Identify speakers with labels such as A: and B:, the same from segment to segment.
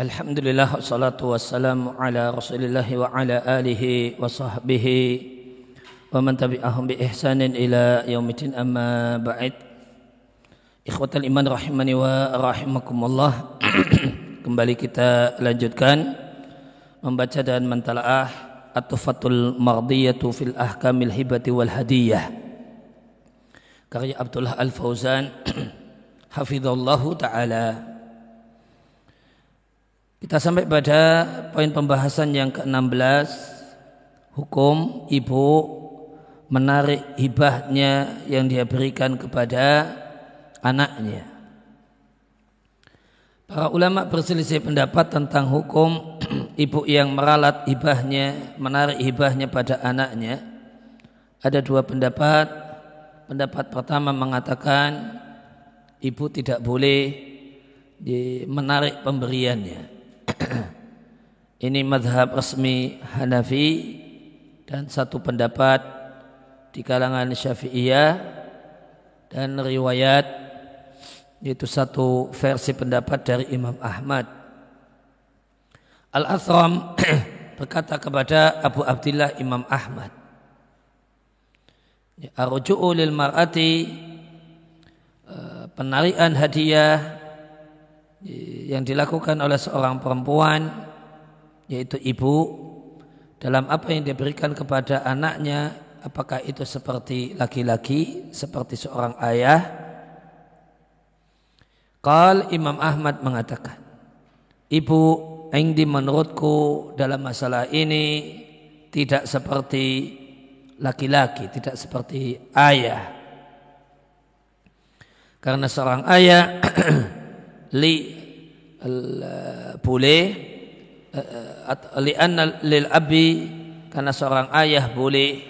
A: Alhamdulillah wassalatu wassalamu ala rasulillah wa ala alihi wa sahbihi wa man tabi'ahum bi ihsanin ila yaumidin amma ba'id. Ikhwatal iman rahimani wa rahimakumullah Kembali kita lanjutkan Membaca dan mentalaah At-Tufatul Mardiyatu fil Ahkamil Hibati wal Hadiyah. Karya Abdullah Al-Fauzan Hafizallahu Ta'ala kita sampai pada poin pembahasan yang ke-16 hukum ibu menarik hibahnya yang dia berikan kepada anaknya. Para ulama berselisih pendapat tentang hukum ibu yang meralat hibahnya, menarik hibahnya pada anaknya. Ada dua pendapat. Pendapat pertama mengatakan ibu tidak boleh menarik pemberiannya ini madhab resmi Hanafi dan satu pendapat di kalangan Syafi'iyah dan riwayat yaitu satu versi pendapat dari Imam Ahmad. Al-Athram berkata kepada Abu Abdullah Imam Ahmad. Arju'u lil mar'ati eh, penarikan hadiah yang dilakukan oleh seorang perempuan yaitu ibu dalam apa yang diberikan kepada anaknya apakah itu seperti laki-laki seperti seorang ayah? Qal Imam Ahmad mengatakan ibu Indi menurutku dalam masalah ini tidak seperti laki-laki tidak seperti ayah. Karena seorang ayah li boleh li anna lil abi karena seorang ayah boleh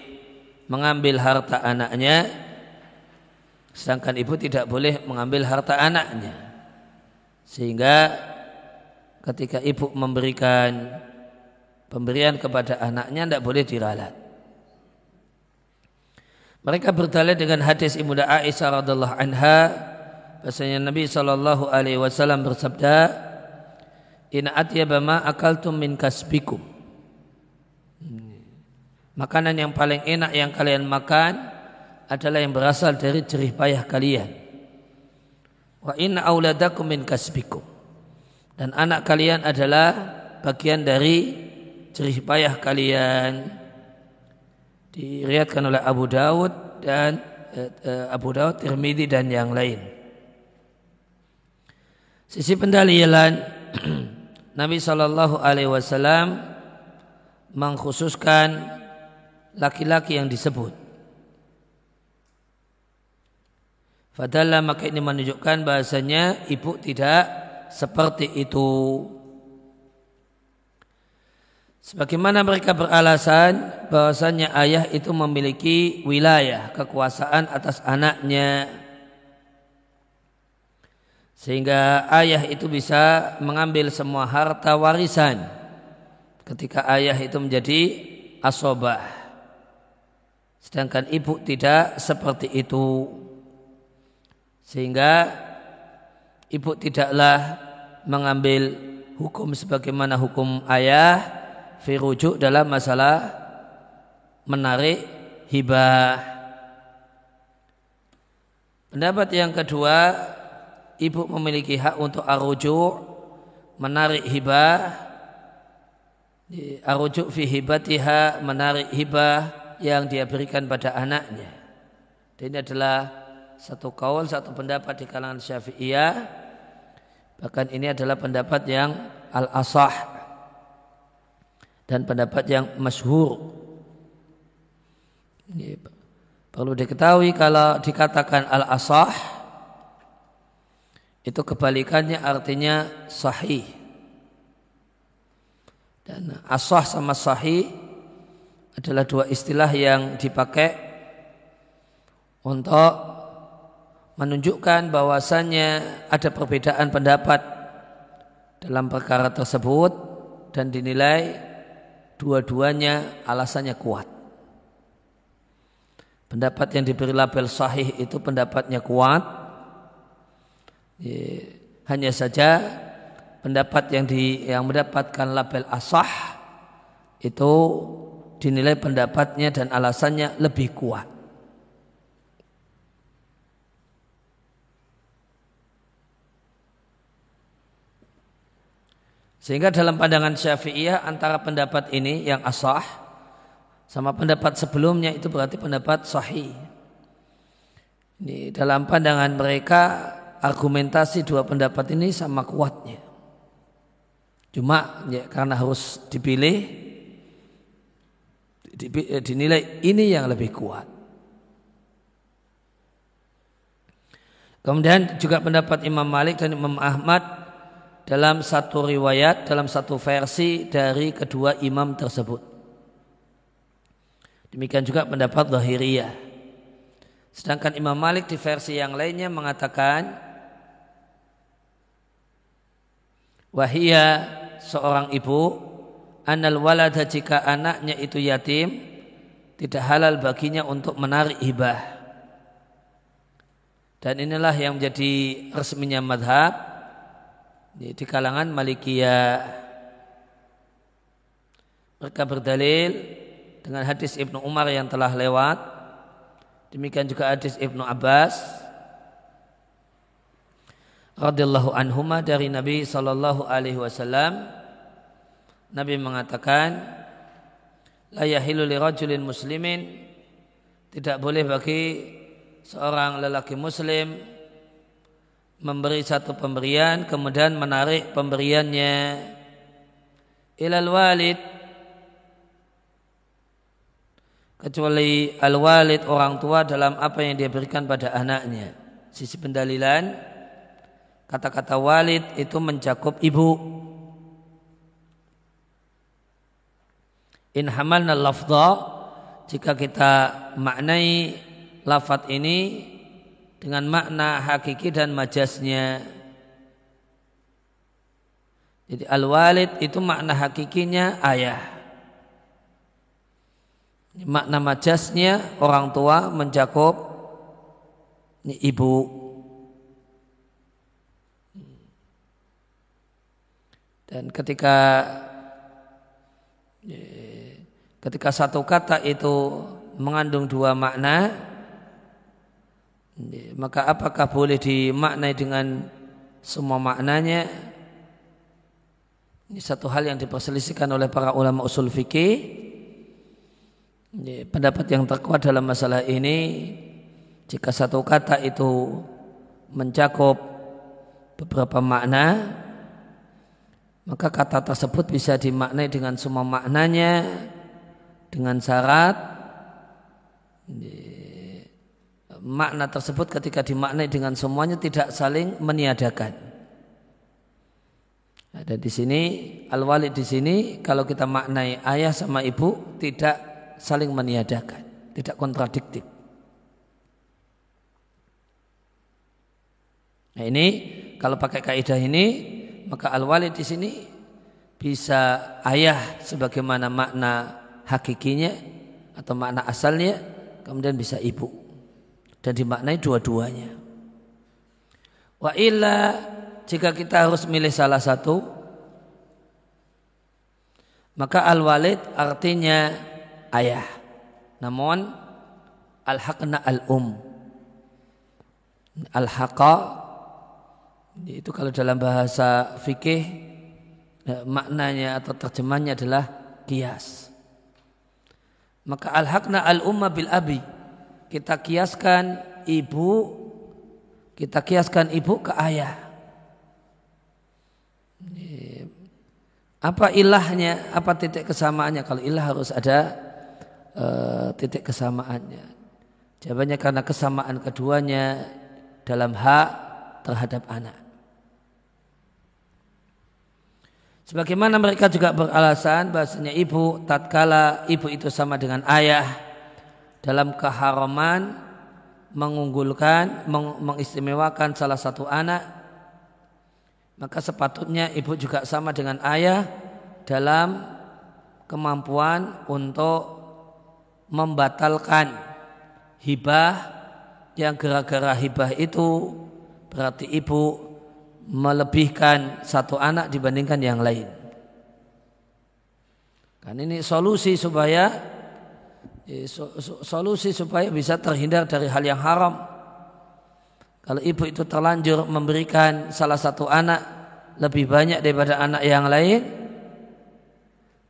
A: mengambil harta anaknya sedangkan ibu tidak boleh mengambil harta anaknya. Sehingga ketika ibu memberikan pemberian kepada anaknya tidak boleh diralat. Mereka berdalil dengan hadis Ibunda Aisyah radhiallahu anha Bahasanya Nabi Shallallahu Alaihi Wasallam bersabda, Ina atyaba ma akaltum min kasbikum. Makanan yang paling enak yang kalian makan adalah yang berasal dari jerih payah kalian. Wa inna auladakum min kasbikum. Dan anak kalian adalah bagian dari jerih payah kalian. Diriatkan oleh Abu Dawud dan eh, eh, Abu Dawud, Tirmidzi dan yang lain. Sisi pendalilan Nabi Shallallahu Alaihi Wasallam mengkhususkan laki-laki yang disebut. Fadalla maka ini menunjukkan bahasanya ibu tidak seperti itu. Sebagaimana mereka beralasan bahwasanya ayah itu memiliki wilayah kekuasaan atas anaknya sehingga ayah itu bisa mengambil semua harta warisan ketika ayah itu menjadi asobah. Sedangkan ibu tidak seperti itu. Sehingga ibu tidaklah mengambil hukum sebagaimana hukum ayah firujuk dalam masalah menarik hibah. Pendapat yang kedua ibu memiliki hak untuk arujuk menarik hibah. Arujuk fi hibatiha menarik hibah yang dia berikan pada anaknya. Dan ini adalah satu kaul satu pendapat di kalangan syafi'iyah. Bahkan ini adalah pendapat yang al-asah dan pendapat yang masyhur. Perlu diketahui kalau dikatakan al-asah itu kebalikannya artinya sahih. Dan asah sama sahih adalah dua istilah yang dipakai untuk menunjukkan bahwasannya ada perbedaan pendapat dalam perkara tersebut dan dinilai dua-duanya alasannya kuat. Pendapat yang diberi label sahih itu pendapatnya kuat, hanya saja pendapat yang di yang mendapatkan label asah itu dinilai pendapatnya dan alasannya lebih kuat. Sehingga dalam pandangan Syafi'iyah antara pendapat ini yang asah sama pendapat sebelumnya itu berarti pendapat sahih. Ini dalam pandangan mereka argumentasi dua pendapat ini sama kuatnya. Cuma ya, karena harus dipilih dinilai ini yang lebih kuat. Kemudian juga pendapat Imam Malik dan Imam Ahmad dalam satu riwayat, dalam satu versi dari kedua imam tersebut. Demikian juga pendapat Zahiriyah. Sedangkan Imam Malik di versi yang lainnya mengatakan wahia seorang ibu anal walada jika anaknya itu yatim tidak halal baginya untuk menarik hibah. Dan inilah yang menjadi resminya madhab di kalangan Malikiyah. Mereka berdalil dengan hadis Ibnu Umar yang telah lewat. Demikian juga hadis Ibnu Abbas radhiyallahu anhuma dari Nabi sallallahu alaihi wasallam Nabi mengatakan la yahilu li muslimin. Tidak boleh bagi seorang lelaki muslim memberi satu pemberian kemudian menarik pemberiannya. Ilal walid kecuali al walid orang tua dalam apa yang dia berikan pada anaknya. Sisi pendalilan kata-kata walid itu mencakup ibu in hamalna lafdha jika kita maknai lafat ini dengan makna hakiki dan majasnya. Jadi al-walid itu makna hakikinya ayah. Makna majasnya orang tua mencakup ini ibu. Dan ketika ketika satu kata itu mengandung dua makna, maka apakah boleh dimaknai dengan semua maknanya? Ini satu hal yang diperselisihkan oleh para ulama usul fikih. Pendapat yang terkuat dalam masalah ini, jika satu kata itu mencakup beberapa makna, maka kata tersebut bisa dimaknai dengan semua maknanya, dengan syarat makna tersebut ketika dimaknai dengan semuanya tidak saling meniadakan. Ada di sini al-walid di sini kalau kita maknai ayah sama ibu tidak saling meniadakan, tidak kontradiktif. Nah ini kalau pakai kaidah ini maka al-walid di sini bisa ayah sebagaimana makna hakikinya atau makna asalnya kemudian bisa ibu dan dimaknai dua-duanya. Wa illa jika kita harus milih salah satu maka al-walid artinya ayah. Namun al-haqna al-um. Al-haqa itu kalau dalam bahasa fikih eh, maknanya atau terjemahnya adalah kias. Maka al-haqna al-umma bil abi. Kita kiaskan ibu kita kiaskan ibu ke ayah. Apa ilahnya apa titik kesamaannya? Kalau ilah harus ada uh, titik kesamaannya. Jawabannya karena kesamaan keduanya dalam hak terhadap anak Sebagaimana mereka juga beralasan bahasanya ibu tatkala ibu itu sama dengan ayah dalam keharaman mengunggulkan, meng mengistimewakan salah satu anak, maka sepatutnya ibu juga sama dengan ayah dalam kemampuan untuk membatalkan hibah yang gara-gara hibah itu berarti ibu melebihkan satu anak dibandingkan yang lain. Kan ini solusi supaya eh, solusi supaya bisa terhindar dari hal yang haram. Kalau ibu itu terlanjur memberikan salah satu anak lebih banyak daripada anak yang lain,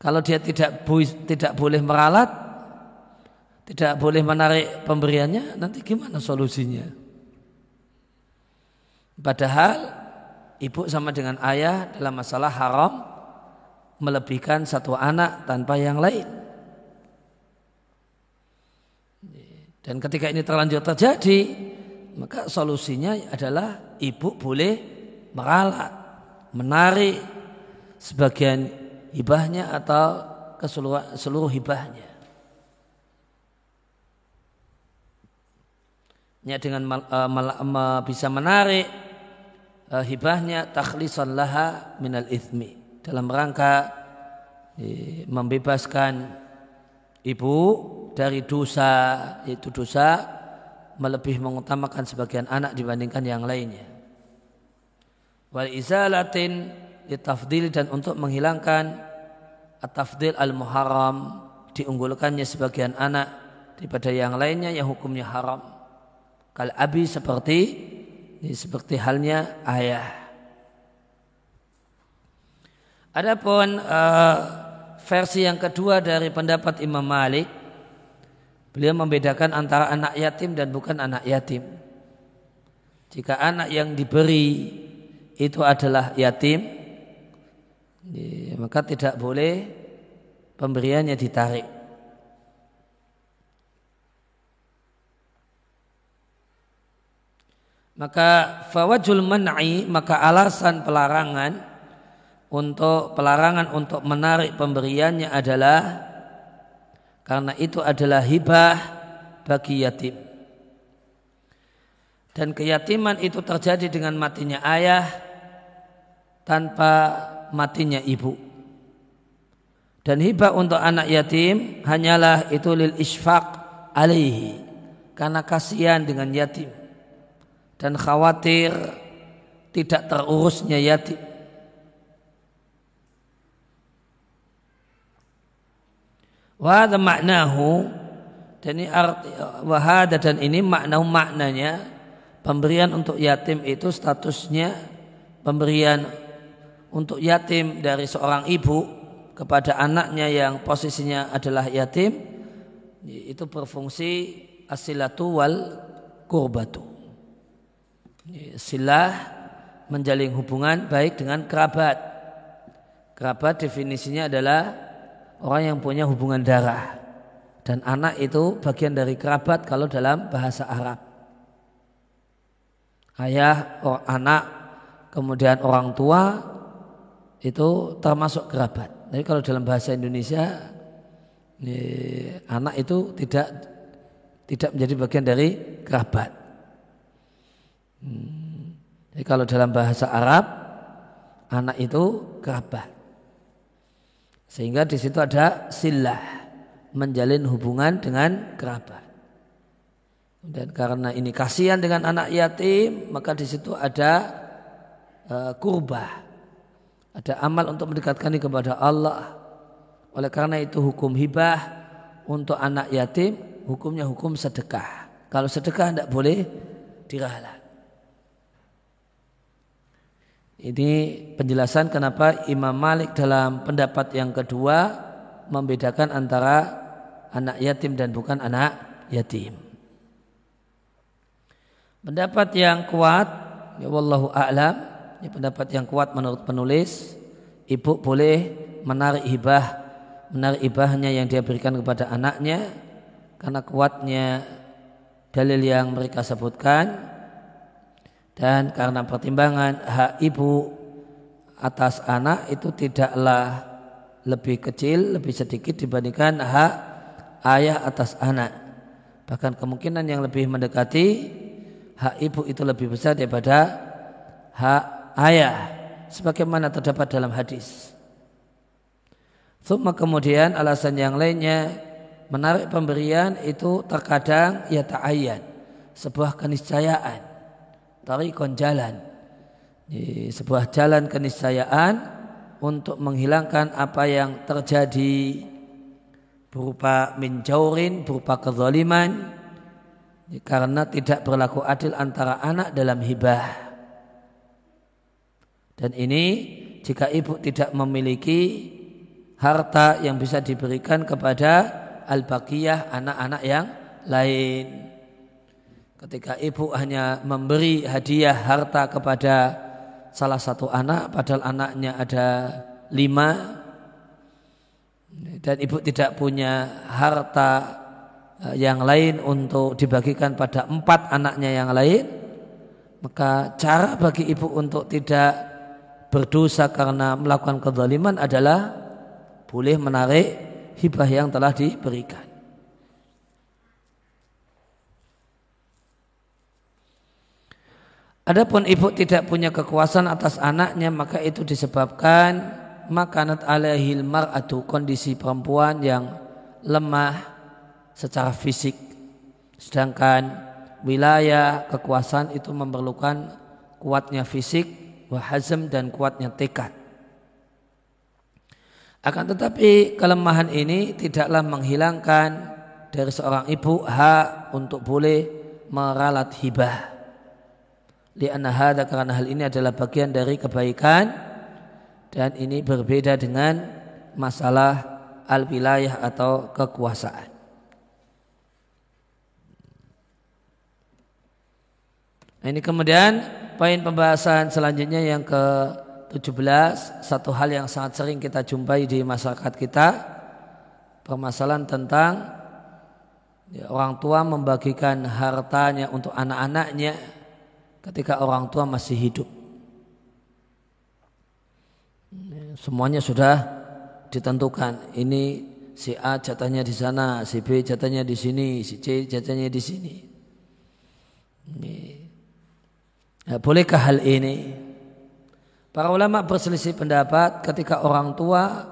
A: kalau dia tidak tidak boleh meralat, tidak boleh menarik pemberiannya, nanti gimana solusinya? Padahal ibu sama dengan ayah dalam masalah haram melebihkan satu anak tanpa yang lain. Dan ketika ini terlanjur terjadi, maka solusinya adalah ibu boleh meralat, menarik sebagian hibahnya atau ke seluruh seluruh hibahnya. Ya, dengan uh, mal, uh, bisa menarik uh, hibahnya takhlisan laha minal ithmi dalam rangka uh, membebaskan ibu dari dosa yaitu dosa melebih mengutamakan sebagian anak dibandingkan yang lainnya. Wal izalatin litafdil dan untuk menghilangkan at-tafdil al-muharram diunggulkannya sebagian anak daripada yang lainnya yang hukumnya haram. Kal abi seperti seperti halnya ayah. Adapun uh, versi yang kedua dari pendapat Imam Malik, beliau membedakan antara anak yatim dan bukan anak yatim. Jika anak yang diberi itu adalah yatim, maka tidak boleh pemberiannya ditarik. Maka fawajul man'i maka alasan pelarangan untuk pelarangan untuk menarik pemberiannya adalah karena itu adalah hibah bagi yatim. Dan keyatiman itu terjadi dengan matinya ayah tanpa matinya ibu. Dan hibah untuk anak yatim hanyalah itu lil isfaq alaihi karena kasihan dengan yatim dan khawatir tidak terurusnya yatim. Wahada maknahu dan ini arti wahada dan ini makna maknanya pemberian untuk yatim itu statusnya pemberian untuk yatim dari seorang ibu kepada anaknya yang posisinya adalah yatim itu berfungsi asilatu wal kurbatu silah menjalin hubungan baik dengan kerabat. Kerabat definisinya adalah orang yang punya hubungan darah. Dan anak itu bagian dari kerabat kalau dalam bahasa Arab. Ayah, or, anak, kemudian orang tua itu termasuk kerabat. Tapi kalau dalam bahasa Indonesia ini, anak itu tidak tidak menjadi bagian dari kerabat. Hmm. Jadi kalau dalam bahasa Arab anak itu kerabat. Sehingga di situ ada silah menjalin hubungan dengan kerabat. Dan karena ini kasihan dengan anak yatim, maka di situ ada uh, kurbah. Ada amal untuk mendekatkan kepada Allah. Oleh karena itu hukum hibah untuk anak yatim hukumnya hukum sedekah. Kalau sedekah tidak boleh diralat. Ini penjelasan kenapa Imam Malik dalam pendapat yang kedua membedakan antara anak yatim dan bukan anak yatim. Pendapat yang kuat, ya wallahu a'lam, ya pendapat yang kuat menurut penulis, ibu boleh menarik hibah, menarik hibahnya yang dia berikan kepada anaknya karena kuatnya dalil yang mereka sebutkan dan karena pertimbangan hak ibu atas anak itu tidaklah lebih kecil, lebih sedikit dibandingkan hak ayah atas anak. Bahkan kemungkinan yang lebih mendekati hak ibu itu lebih besar daripada hak ayah sebagaimana terdapat dalam hadis. Suma kemudian alasan yang lainnya menarik pemberian itu terkadang ya ta'ayyan sebuah keniscayaan tarikon jalan sebuah jalan keniscayaan untuk menghilangkan apa yang terjadi berupa minjaurin, berupa kezaliman karena tidak berlaku adil antara anak dalam hibah. Dan ini jika ibu tidak memiliki harta yang bisa diberikan kepada al-baqiyah anak-anak yang lain. Ketika ibu hanya memberi hadiah harta kepada salah satu anak padahal anaknya ada lima dan ibu tidak punya harta eh, yang lain untuk dibagikan pada empat anaknya yang lain maka cara bagi ibu untuk tidak berdosa karena melakukan kezaliman adalah boleh menarik hibah yang telah diberikan Adapun ibu tidak punya kekuasaan atas anaknya maka itu disebabkan makanat alaihil mar'atu kondisi perempuan yang lemah secara fisik. Sedangkan wilayah kekuasaan itu memerlukan kuatnya fisik wahazm dan kuatnya tekad. Akan tetapi kelemahan ini tidaklah menghilangkan dari seorang ibu hak untuk boleh meralat hibah Lianna hadha karena hal ini adalah bagian dari kebaikan. Dan ini berbeda dengan masalah al-wilayah atau kekuasaan. Nah, ini kemudian poin pembahasan selanjutnya yang ke-17 satu hal yang sangat sering kita jumpai di masyarakat kita. Permasalahan tentang ya, orang tua membagikan hartanya untuk anak-anaknya ketika orang tua masih hidup. Semuanya sudah ditentukan. Ini si A jatahnya di sana, si B jatahnya di sini, si C jatahnya di sini. Ini. Ya, bolehkah hal ini? Para ulama berselisih pendapat ketika orang tua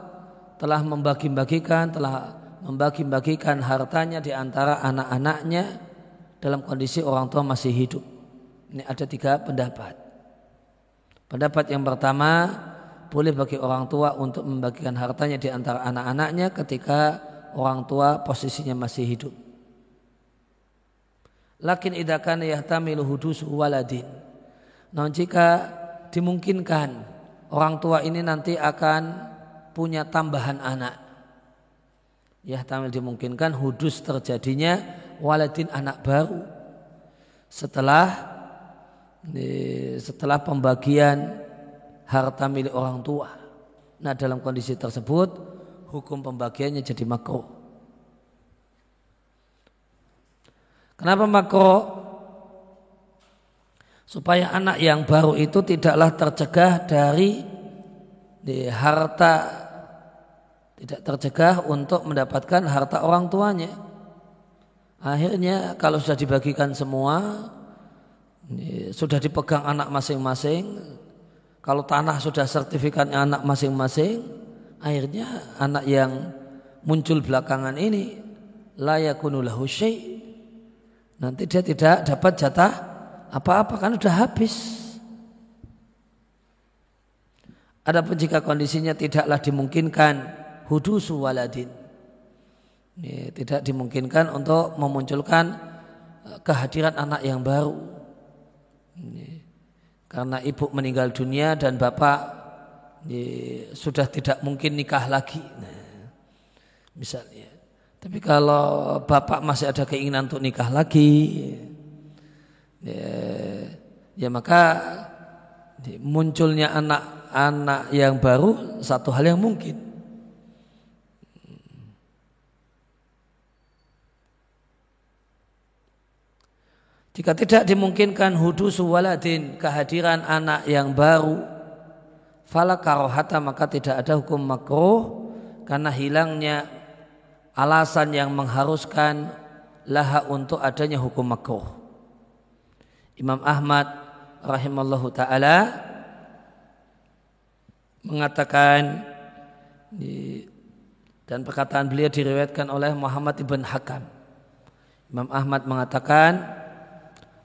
A: telah membagi-bagikan, telah membagi-bagikan hartanya di antara anak-anaknya dalam kondisi orang tua masih hidup. Ini ada tiga pendapat. Pendapat yang pertama, boleh bagi orang tua untuk membagikan hartanya di antara anak-anaknya ketika orang tua posisinya masih hidup. Lakin idakan yahtamilu hudusu waladin. Namun jika dimungkinkan orang tua ini nanti akan punya tambahan anak. Yahtamil dimungkinkan hudus terjadinya waladin anak baru. Setelah setelah pembagian harta milik orang tua. Nah dalam kondisi tersebut hukum pembagiannya jadi makro. Kenapa makro? Supaya anak yang baru itu tidaklah tercegah dari di harta tidak tercegah untuk mendapatkan harta orang tuanya. Akhirnya kalau sudah dibagikan semua sudah dipegang anak masing-masing. Kalau tanah sudah sertifikatnya anak masing-masing, akhirnya anak yang muncul belakangan ini layakunulahu syai' nanti dia tidak dapat jatah apa-apa kan sudah habis. Adapun jika kondisinya tidaklah dimungkinkan hudusu waladin. Ini tidak dimungkinkan untuk memunculkan eh, kehadiran anak yang baru. Karena ibu meninggal dunia dan bapak sudah tidak mungkin nikah lagi. Nah, misalnya. Tapi kalau bapak masih ada keinginan untuk nikah lagi, ya, ya maka munculnya anak-anak yang baru satu hal yang mungkin. Jika tidak dimungkinkan hudusu waladin kehadiran anak yang baru fala karohata maka tidak ada hukum makruh karena hilangnya alasan yang mengharuskan laha untuk adanya hukum makruh. Imam Ahmad rahimallahu taala mengatakan dan perkataan beliau diriwayatkan oleh Muhammad ibn Hakam. Imam Ahmad mengatakan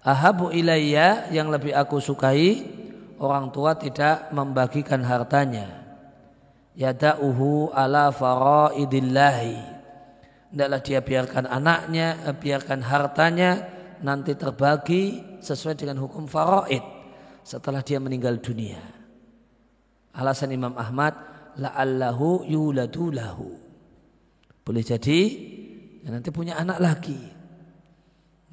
A: ahabu ilayya yang lebih aku sukai orang tua tidak membagikan hartanya. Yada'uhu ala faraidillahi. Tidaklah dia biarkan anaknya, eh, biarkan hartanya nanti terbagi sesuai dengan hukum faraid setelah dia meninggal dunia. Alasan Imam Ahmad, la'allahu yuladu lahu. Boleh jadi ya nanti punya anak lagi.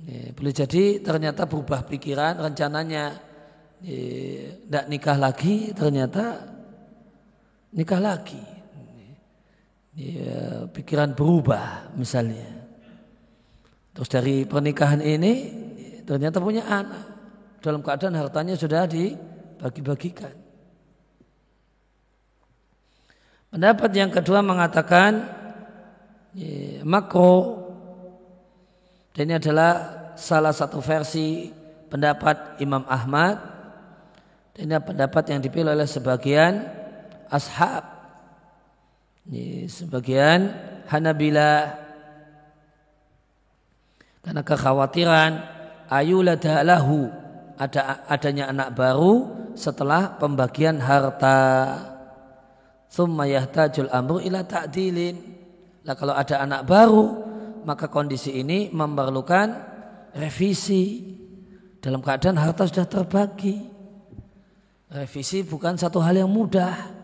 A: Ya, boleh jadi ternyata berubah pikiran, rencananya tidak ya, nikah lagi, ternyata nikah lagi. Ya, pikiran berubah misalnya. Terus dari pernikahan ini ternyata punya anak. Dalam keadaan hartanya sudah dibagi-bagikan. Pendapat yang kedua mengatakan ya, makro dan ini adalah salah satu versi pendapat Imam Ahmad. Dan ini pendapat yang dipilih oleh sebagian ashab. Ini sebagian Hanabila karena kekhawatiran ayuladalahu ada adanya anak baru setelah pembagian harta. Thumma yahtajul amru ila ta'dilin. Lah kalau ada anak baru, maka kondisi ini memerlukan revisi. Dalam keadaan harta sudah terbagi. Revisi bukan satu hal yang mudah.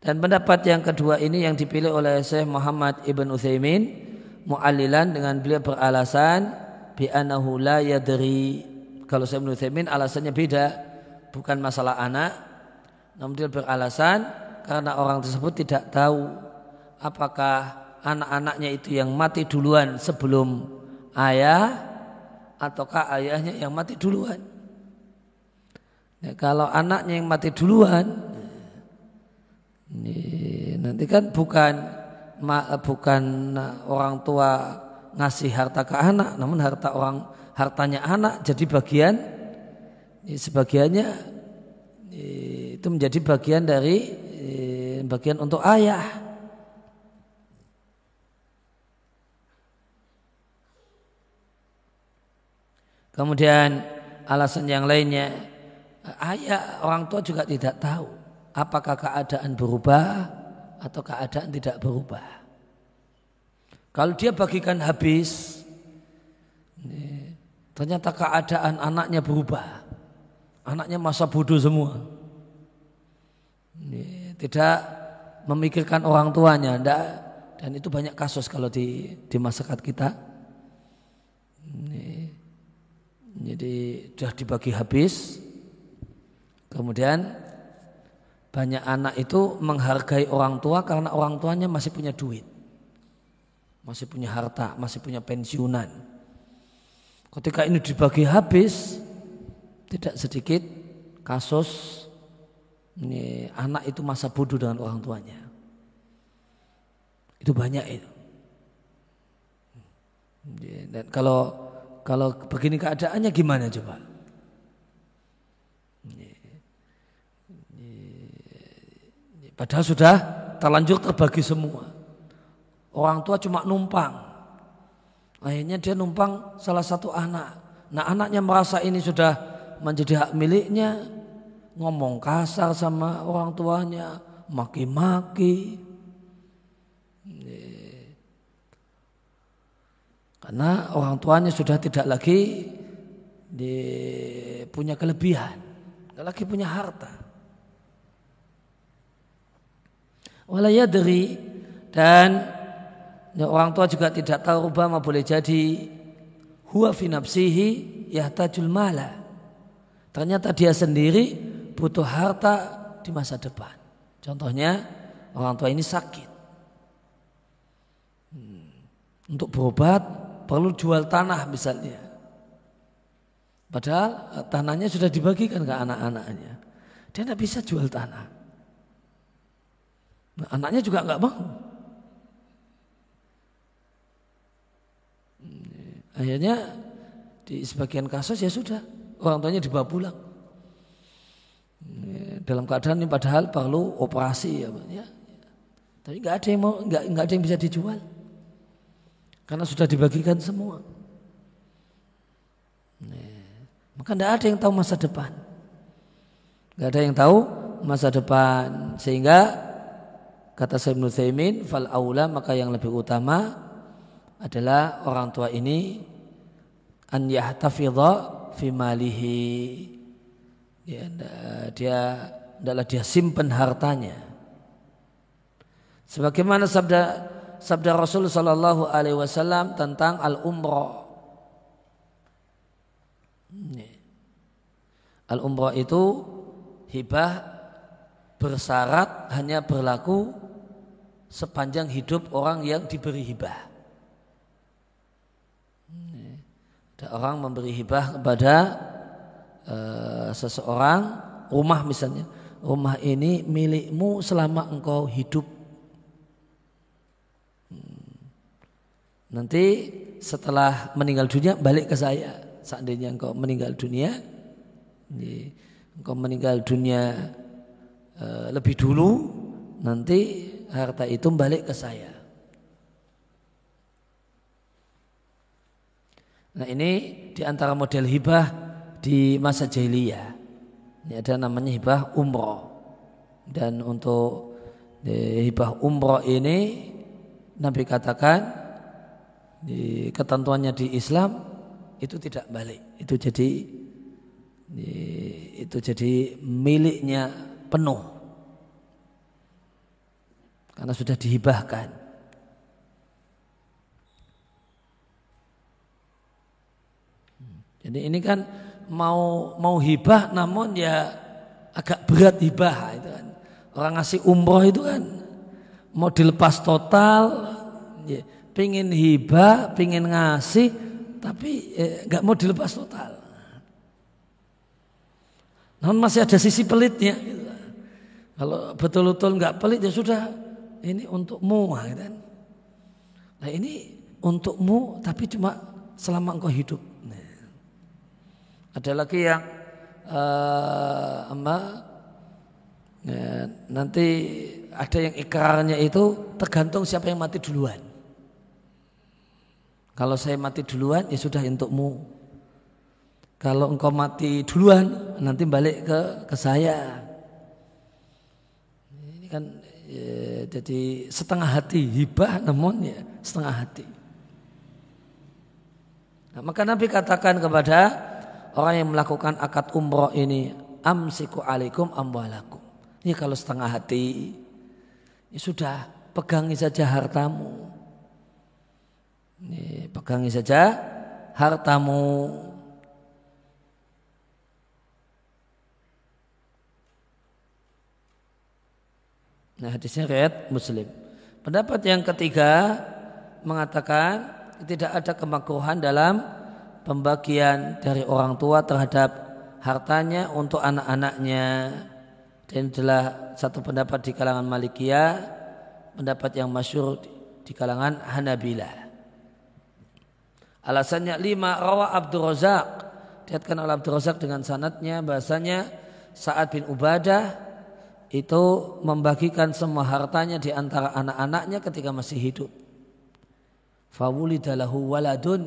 A: Dan pendapat yang kedua ini yang dipilih oleh Syekh Muhammad Ibn Uthaymin mu'allilan dengan beliau beralasan bi'anahu la yadri kalau Syekh Ibn Uthaymin alasannya beda bukan masalah anak namun dia beralasan karena orang tersebut tidak tahu apakah anak-anaknya itu yang mati duluan sebelum ayah ataukah ayahnya yang mati duluan. Ya, kalau anaknya yang mati duluan, ini, nanti kan bukan bukan orang tua ngasih harta ke anak, namun harta orang hartanya anak jadi bagian sebagiannya itu menjadi bagian dari eh, bagian untuk ayah. Kemudian alasan yang lainnya, ayah orang tua juga tidak tahu apakah keadaan berubah atau keadaan tidak berubah. Kalau dia bagikan habis, ternyata keadaan anaknya berubah. Anaknya masa bodoh semua tidak memikirkan orang tuanya dan itu banyak kasus kalau di di masyarakat kita jadi sudah dibagi habis kemudian banyak anak itu menghargai orang tua karena orang tuanya masih punya duit masih punya harta masih punya pensiunan ketika ini dibagi habis tidak sedikit kasus ini anak itu masa bodoh dengan orang tuanya. Itu banyak itu. Dan kalau kalau begini keadaannya gimana coba? Padahal sudah terlanjur terbagi semua. Orang tua cuma numpang. Akhirnya dia numpang salah satu anak. Nah anaknya merasa ini sudah menjadi hak miliknya ngomong kasar sama orang tuanya, maki-maki. Karena orang tuanya sudah tidak lagi di, punya kelebihan, tidak lagi punya harta. Walayadri dan ya, orang tua juga tidak tahu Obama boleh jadi huwa fi nafsihi yahtajul mala. Ternyata dia sendiri butuh harta di masa depan. Contohnya orang tua ini sakit. Hmm. Untuk berobat perlu jual tanah misalnya. Padahal eh, tanahnya sudah dibagikan ke anak-anaknya. Dia tidak bisa jual tanah. Nah, anaknya juga nggak mau. Akhirnya di sebagian kasus ya sudah orang tuanya dibawa pulang dalam keadaan ini padahal perlu operasi ya, ya. Tapi nggak ada yang mau nggak nggak ada yang bisa dijual karena sudah dibagikan semua. Maka tidak ada yang tahu masa depan. Tidak ada yang tahu masa depan. Sehingga kata Sayyid Nusaymin, fal aula maka yang lebih utama adalah orang tua ini an yahtafidha fi malihi. Ya, dia adalah dia simpan hartanya. Sebagaimana sabda sabda Rasul sallallahu alaihi wasallam tentang al umrah. Al umrah itu hibah bersyarat hanya berlaku sepanjang hidup orang yang diberi hibah. Ada orang memberi hibah kepada uh, seseorang rumah misalnya, rumah ini milikmu selama engkau hidup. Nanti setelah meninggal dunia balik ke saya. Seandainya engkau meninggal dunia, engkau meninggal dunia e, lebih dulu, nanti harta itu balik ke saya. Nah ini di antara model hibah di masa jahiliyah. Ini ada namanya hibah umroh. Dan untuk e, hibah umroh ini Nabi katakan di ketentuannya di Islam itu tidak balik. Itu jadi itu jadi miliknya penuh karena sudah dihibahkan. Jadi ini kan mau mau hibah namun ya agak berat hibah itu kan. Orang ngasih umroh itu kan mau dilepas total, ya, pingin hibah, pingin ngasih, tapi eh, nggak eh, mau dilepas total. Namun masih ada sisi pelitnya. Gitu. Kalau betul-betul nggak pelit ya sudah ini untukmu gitu kan. Nah ini untukmu tapi cuma selama engkau hidup. Nah. Ada lagi yang uh, apa, ya, nanti ada yang ikrarnya itu tergantung siapa yang mati duluan. Kalau saya mati duluan ya sudah untukmu. Kalau engkau mati duluan, nanti balik ke ke saya. Ini kan ya, jadi setengah hati hibah, namun ya setengah hati. Nah, maka Nabi katakan kepada orang yang melakukan akad umroh ini, amsiku alaikum amwalakum. Ini kalau setengah hati, ya sudah pegangi saja hartamu. Ini, pegangi saja hartamu. Nah hadisnya riwayat Muslim. Pendapat yang ketiga mengatakan tidak ada kemakruhan dalam pembagian dari orang tua terhadap hartanya untuk anak-anaknya. Dan adalah satu pendapat di kalangan Malikiyah, pendapat yang masyur di kalangan Hanabilah. Alasannya lima rawa Abdul Razak diatkan oleh Abdul Razak dengan sanatnya bahasanya saat bin Ubadah itu membagikan semua hartanya di antara anak-anaknya ketika masih hidup. Fawulidalahu waladun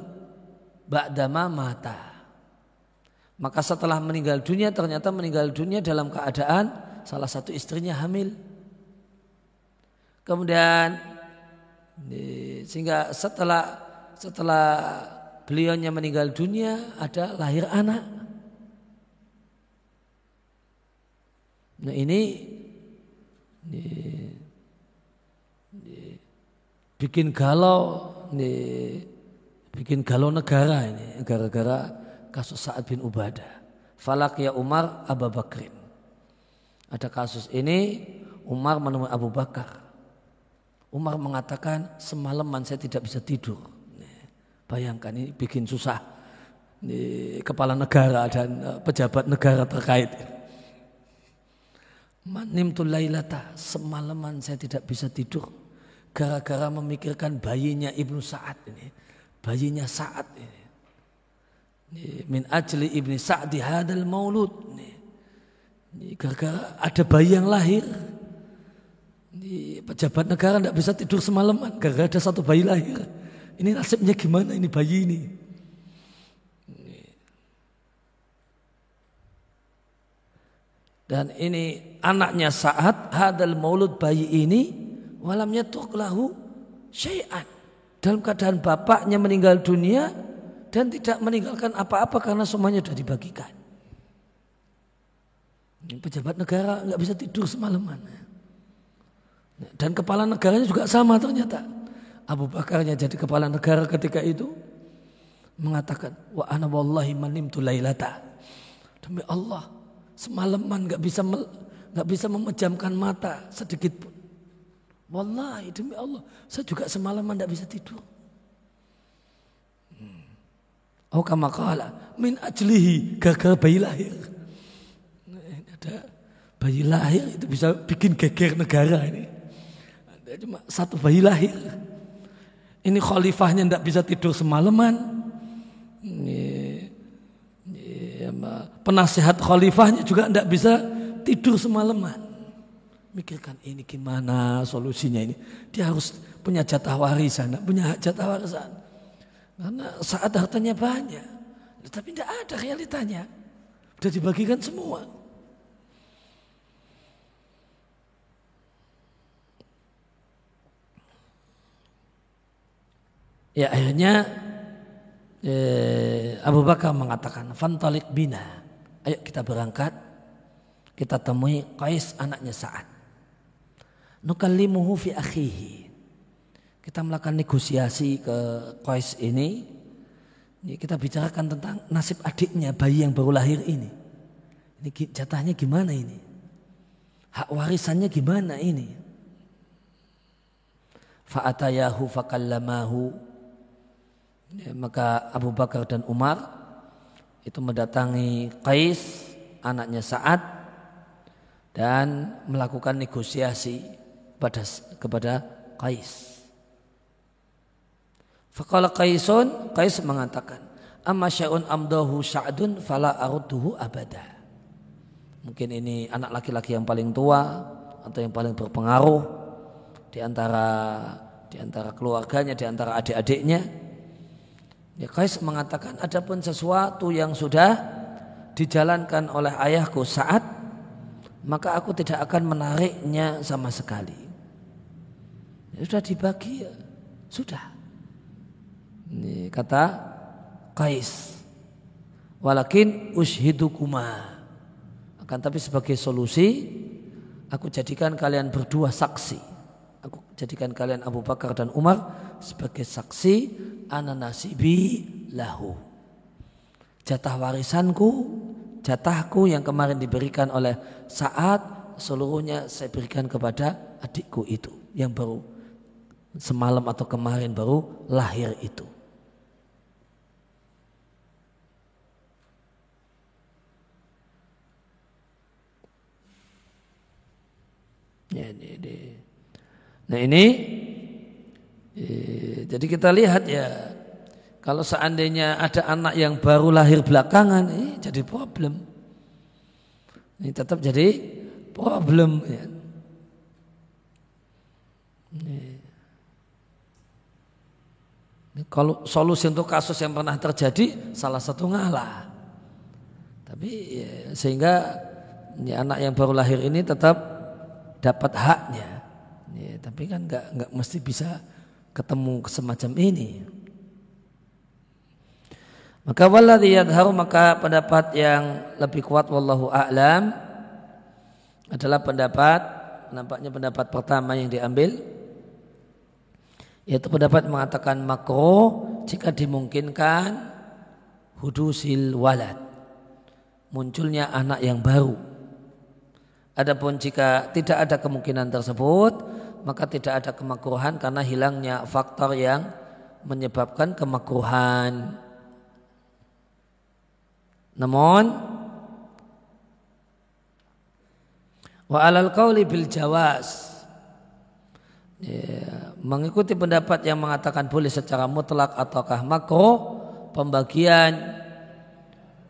A: ba'dama mata. Maka setelah meninggal dunia ternyata meninggal dunia dalam keadaan salah satu istrinya hamil. Kemudian sehingga setelah setelah beliaunya meninggal dunia ada lahir anak. Nah ini, ini, ini bikin galau, ini, bikin galau negara ini gara-gara kasus Sa'ad bin Ubadah. Falak ya Umar Abu Bakrin. Ada kasus ini Umar menemui Abu Bakar. Umar mengatakan semalaman saya tidak bisa tidur. Bayangkan ini bikin susah. Ini kepala negara dan eh, pejabat negara terkait. Manim lailata semalaman saya tidak bisa tidur gara-gara memikirkan bayinya Ibnu Sa'ad ini. Bayinya Sa'ad ini. Min ajli Ibni Sa'ad di hadal maulud. Ini gara-gara ada bayi yang lahir. Ini pejabat negara tidak bisa tidur semalaman gara-gara ada satu bayi lahir. Ini nasibnya gimana ini bayi ini? Dan ini anaknya saat hadal maulud bayi ini walamnya lahu syai'an. Dalam keadaan bapaknya meninggal dunia dan tidak meninggalkan apa-apa karena semuanya sudah dibagikan. Pejabat negara nggak bisa tidur semalaman. Dan kepala negaranya juga sama ternyata. Abu Bakarnya jadi kepala negara ketika itu mengatakan wa ana wallahi manimtu lailata. Demi Allah, semalaman nggak bisa nggak bisa memejamkan mata sedikit pun. Wallahi demi Allah, saya juga semalaman tidak bisa tidur. Oh kama kala, min ajlihi gagal bayi lahir. Ada bayi lahir itu bisa bikin geger negara ini. Ada cuma satu bayi lahir. Ini khalifahnya tidak bisa tidur semalaman. Penasihat khalifahnya juga tidak bisa tidur semalaman mikirkan ini gimana solusinya ini. Dia harus punya jatah warisan, punya jatah warisan. Karena saat hartanya banyak, tapi tidak ada realitanya. Sudah dibagikan semua. Ya akhirnya eh, Abu Bakar mengatakan, Fantalik bina. Ayo kita berangkat. Kita temui Qais anaknya Sa'ad nukallimuhu fi akhihi. Kita melakukan negosiasi ke Qais ini. Ini kita bicarakan tentang nasib adiknya bayi yang baru lahir ini. Ini jatahnya gimana ini? Hak warisannya gimana ini? Fa'atayahu fakallamahu. Ya, maka Abu Bakar dan Umar itu mendatangi Qais, anaknya Sa'ad dan melakukan negosiasi kepada kepada Qais. Faqala Qaisun, Qais mengatakan, "Amma sya'un amdahu sya'dun fala arudduhu abada." Mungkin ini anak laki-laki yang paling tua atau yang paling berpengaruh di antara di antara keluarganya, di antara adik-adiknya. Ya Qais mengatakan adapun sesuatu yang sudah dijalankan oleh ayahku saat maka aku tidak akan menariknya sama sekali. Ya, sudah dibagi ya. Sudah. Ini kata Kais. Walakin ushidukuma. Akan tapi sebagai solusi aku jadikan kalian berdua saksi. Jadikan kalian Abu Bakar dan Umar sebagai saksi ana nasibi lahu. Jatah warisanku, jatahku yang kemarin diberikan oleh saat seluruhnya saya berikan kepada adikku itu yang baru semalam atau kemarin baru lahir itu. Ya, ini, ini. Nah ini, eh, jadi kita lihat ya, kalau seandainya ada anak yang baru lahir belakangan, ini jadi problem. Ini tetap jadi problem. Ya. Ini. Kalau solusi untuk kasus yang pernah terjadi salah satu ngalah. Tapi ya, sehingga ya, anak yang baru lahir ini tetap dapat haknya. Ya, tapi kan nggak nggak mesti bisa ketemu semacam ini. Maka walladhi yadharu maka pendapat yang lebih kuat wallahu a'lam adalah pendapat nampaknya pendapat pertama yang diambil yaitu pendapat mengatakan makro jika dimungkinkan hudusil walad munculnya anak yang baru adapun jika tidak ada kemungkinan tersebut maka tidak ada kemakruhan karena hilangnya faktor yang menyebabkan kemakruhan. Namun wa alal qawli bil jawas. Ya, mengikuti pendapat yang mengatakan boleh secara mutlak ataukah makro pembagian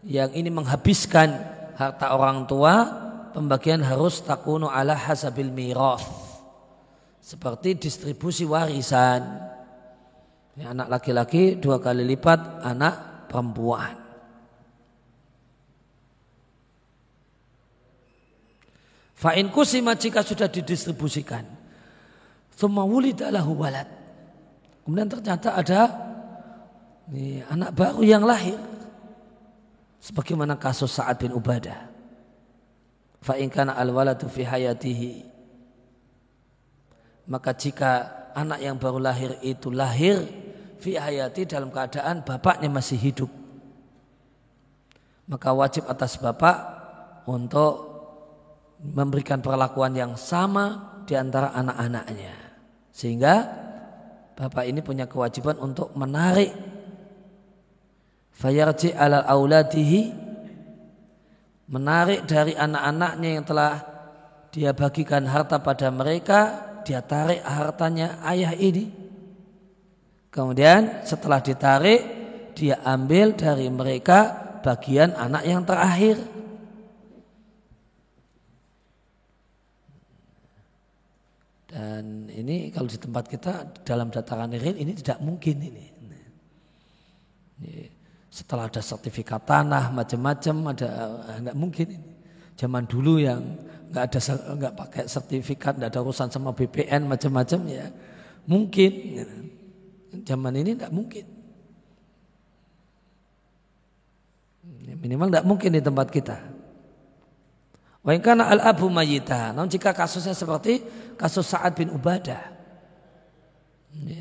A: yang ini menghabiskan harta orang tua pembagian harus takunu ala hasabil miras seperti distribusi warisan ya, anak laki-laki dua kali lipat anak perempuan Fa'in kusima jika sudah didistribusikan. Thumma wulidalahu walad. Kemudian ternyata ada ini, anak baru yang lahir. Sebagaimana kasus Sa'ad bin Ubadah. Fa'in kana al-waladu fi hayatihi. Maka jika anak yang baru lahir itu lahir fi hayati dalam keadaan bapaknya masih hidup. Maka wajib atas bapak untuk memberikan perlakuan yang sama di antara anak-anaknya. Sehingga bapak ini punya kewajiban untuk menarik fayarji ala auladihi menarik dari anak-anaknya yang telah dia bagikan harta pada mereka, dia tarik hartanya ayah ini. Kemudian setelah ditarik, dia ambil dari mereka bagian anak yang terakhir. Dan ini kalau di tempat kita dalam dataran real ini tidak mungkin ini. Setelah ada sertifikat tanah macam-macam ada tidak mungkin ini. Zaman dulu yang nggak ada nggak pakai sertifikat, nggak ada urusan sama BPN macam-macam ya mungkin. Zaman ini tidak mungkin. Minimal tidak mungkin di tempat kita. Wa kana al abu mayita. Namun jika kasusnya seperti kasus Sa'ad bin Ubadah.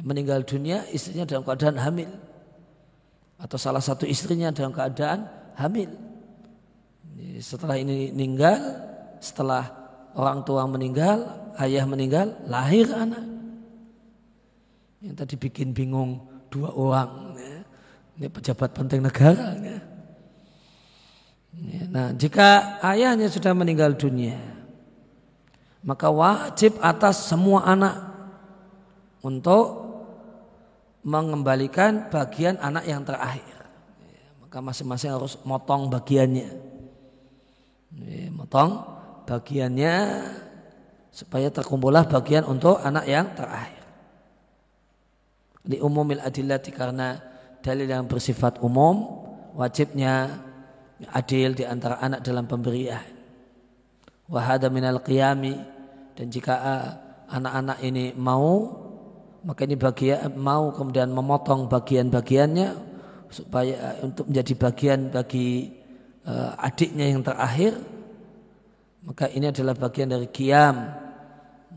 A: Meninggal dunia istrinya dalam keadaan hamil. Atau salah satu istrinya dalam keadaan hamil. Setelah ini meninggal, setelah orang tua meninggal, ayah meninggal, lahir anak. Yang tadi bikin bingung dua orang. Ini pejabat penting negara. Ya. Ya, nah, jika ayahnya sudah meninggal dunia, maka wajib atas semua anak untuk mengembalikan bagian anak yang terakhir. Ya, maka masing-masing harus motong bagiannya. Ya, motong bagiannya supaya terkumpullah bagian untuk anak yang terakhir. Di umumil adillati karena dalil yang bersifat umum wajibnya adil di antara anak dalam pemberian. Wahada minal qiyami dan jika uh, anak-anak ini mau maka ini bagian mau kemudian memotong bagian-bagiannya supaya uh, untuk menjadi bagian bagi uh, adiknya yang terakhir maka ini adalah bagian dari kiam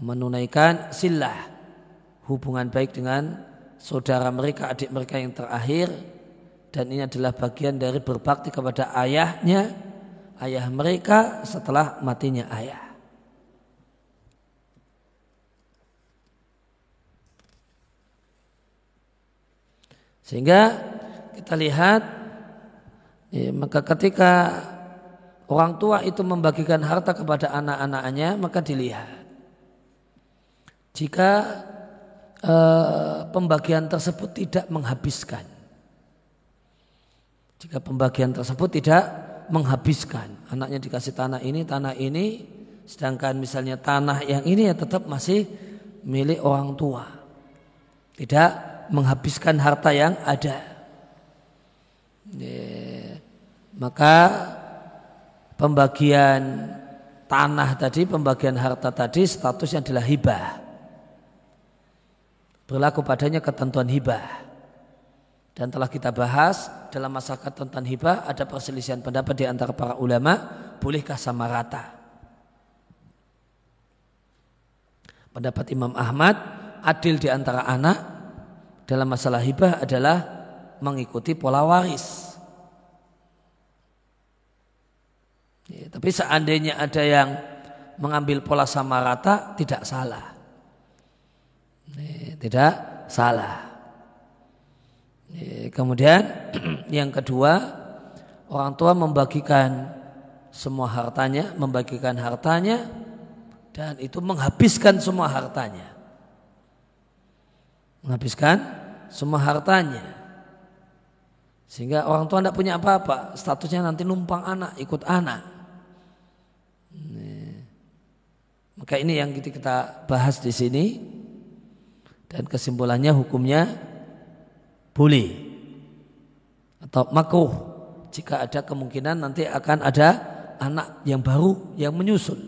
A: menunaikan silah hubungan baik dengan saudara mereka adik mereka yang terakhir dan ini adalah bagian dari berbakti kepada ayahnya, ayah mereka setelah matinya ayah. Sehingga kita lihat ya, maka ketika orang tua itu membagikan harta kepada anak-anaknya maka dilihat jika eh, pembagian tersebut tidak menghabiskan jika pembagian tersebut tidak menghabiskan, anaknya dikasih tanah ini, tanah ini, sedangkan misalnya tanah yang ini ya tetap masih milik orang tua. Tidak menghabiskan harta yang ada. Ya, maka pembagian tanah tadi, pembagian harta tadi statusnya adalah hibah. Berlaku padanya ketentuan hibah. Dan telah kita bahas dalam masyarakat tentang hibah ada perselisihan pendapat di antara para ulama, bolehkah sama rata? Pendapat Imam Ahmad, adil di antara anak dalam masalah hibah adalah mengikuti pola waris. Ya, tapi seandainya ada yang mengambil pola sama rata, tidak salah. Ya, tidak salah. Kemudian yang kedua orang tua membagikan semua hartanya, membagikan hartanya dan itu menghabiskan semua hartanya. Menghabiskan semua hartanya. Sehingga orang tua tidak punya apa-apa, statusnya nanti numpang anak, ikut anak. Maka ini yang kita bahas di sini. Dan kesimpulannya hukumnya boleh. Atau makruh. Jika ada kemungkinan nanti akan ada anak yang baru yang menyusul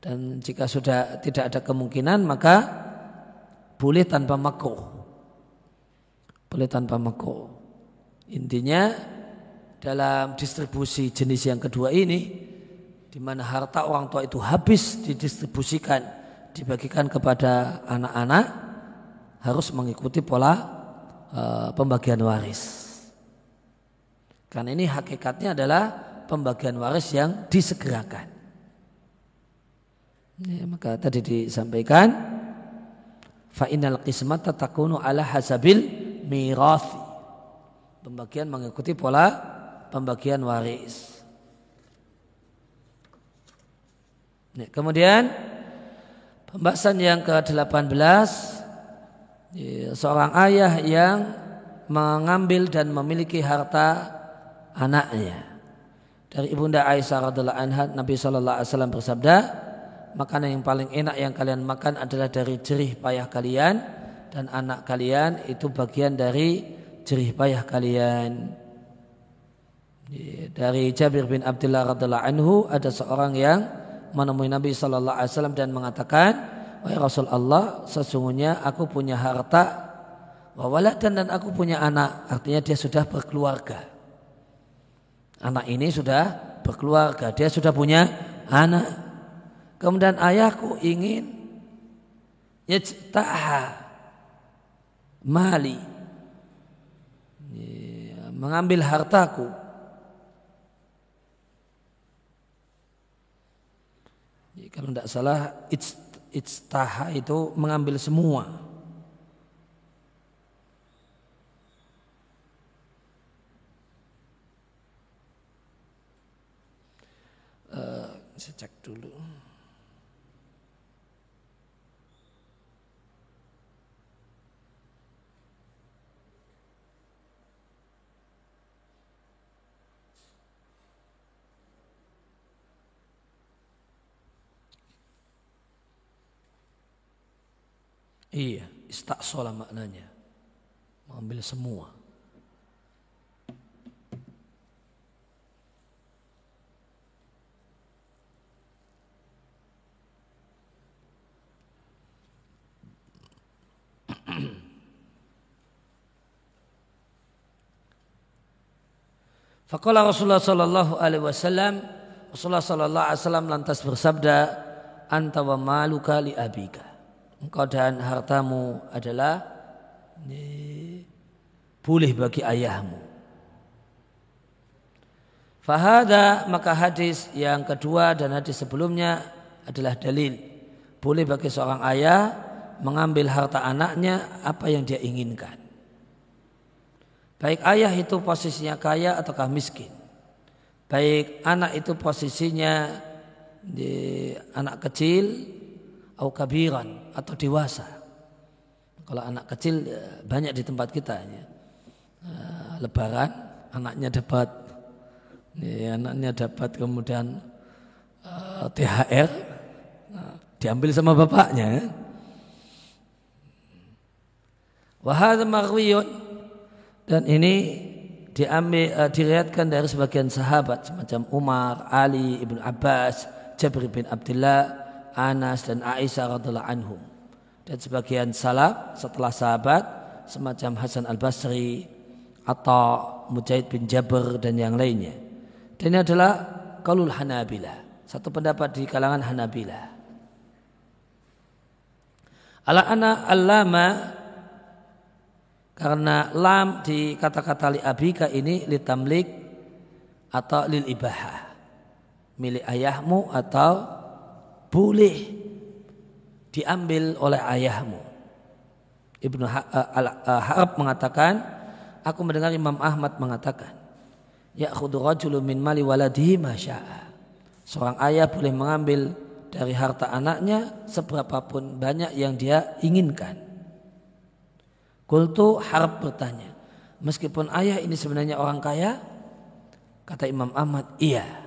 A: Dan jika sudah tidak ada kemungkinan maka boleh tanpa makruh. Boleh tanpa makruh. Intinya dalam distribusi jenis yang kedua ini di mana harta orang tua itu habis didistribusikan dibagikan kepada anak-anak harus mengikuti pola uh, pembagian waris. Karena ini hakikatnya adalah pembagian waris yang disegerakan. Ya, maka tadi disampaikan fa'inal qismat takunu ala hasabil mirathi. Pembagian mengikuti pola pembagian waris. Kemudian pembahasan yang ke-18 ya, seorang ayah yang mengambil dan memiliki harta anaknya. Dari Ibunda Aisyah radhiallahu anha Nabi sallallahu alaihi wasallam bersabda, makanan yang paling enak yang kalian makan adalah dari jerih payah kalian dan anak kalian itu bagian dari jerih payah kalian. Dari Jabir bin Abdullah radhiallahu anhu ada seorang yang menemui Nabi sallallahu alaihi wasallam dan mengatakan, "Wahai Rasul Allah, sesungguhnya aku punya harta wawalatan dan aku punya anak." Artinya dia sudah berkeluarga. Anak ini sudah berkeluarga, dia sudah punya anak. Kemudian ayahku ingin yajtaha mali mengambil hartaku kalau tidak salah ijtaha itu mengambil semua uh, saya cek dulu. Iya, istaksola maknanya. Mengambil semua. Fakallah Rasulullah sallallahu alaihi wasallam Rasulullah sallallahu alaihi wasallam lantas bersabda anta wa maluka li abika. Engkau dan hartamu adalah boleh bagi ayahmu. Fahada maka hadis yang kedua dan hadis sebelumnya adalah dalil. Boleh bagi seorang ayah mengambil harta anaknya apa yang dia inginkan. Baik ayah itu posisinya kaya ataukah miskin. Baik anak itu posisinya di anak kecil atau kabiran atau dewasa. Kalau anak kecil ya, banyak di tempat kita ya. Eh, lebaran anaknya dapat ya, anaknya dapat kemudian uh, eh, THR nah, diambil sama bapaknya. Ya. Wahad marwiyun dan ini diambil uh, diriatkan dari sebagian sahabat semacam Umar, Ali, Ibnu Abbas, Jabir bin Abdullah, Anas dan Aisyah radhiallahu anhum. Dan sebagian salaf setelah sahabat semacam Hasan Al-Basri atau Mujahid bin Jabir dan yang lainnya. Dan ini adalah kalul Hanabila, satu pendapat di kalangan Hanabila. Ala ana allama karena lam di kata-kata li abika ini li tamlik atau lil ibahah. Milik ayahmu atau boleh diambil oleh ayahmu. Ibnu eh, Harab mengatakan, aku mendengar Imam Ahmad mengatakan, ya rajulu min mali waladihi masya'a. Seorang ayah boleh mengambil dari harta anaknya seberapapun banyak yang dia inginkan. Kultu harap bertanya. Meskipun ayah ini sebenarnya orang kaya, kata Imam Ahmad, iya.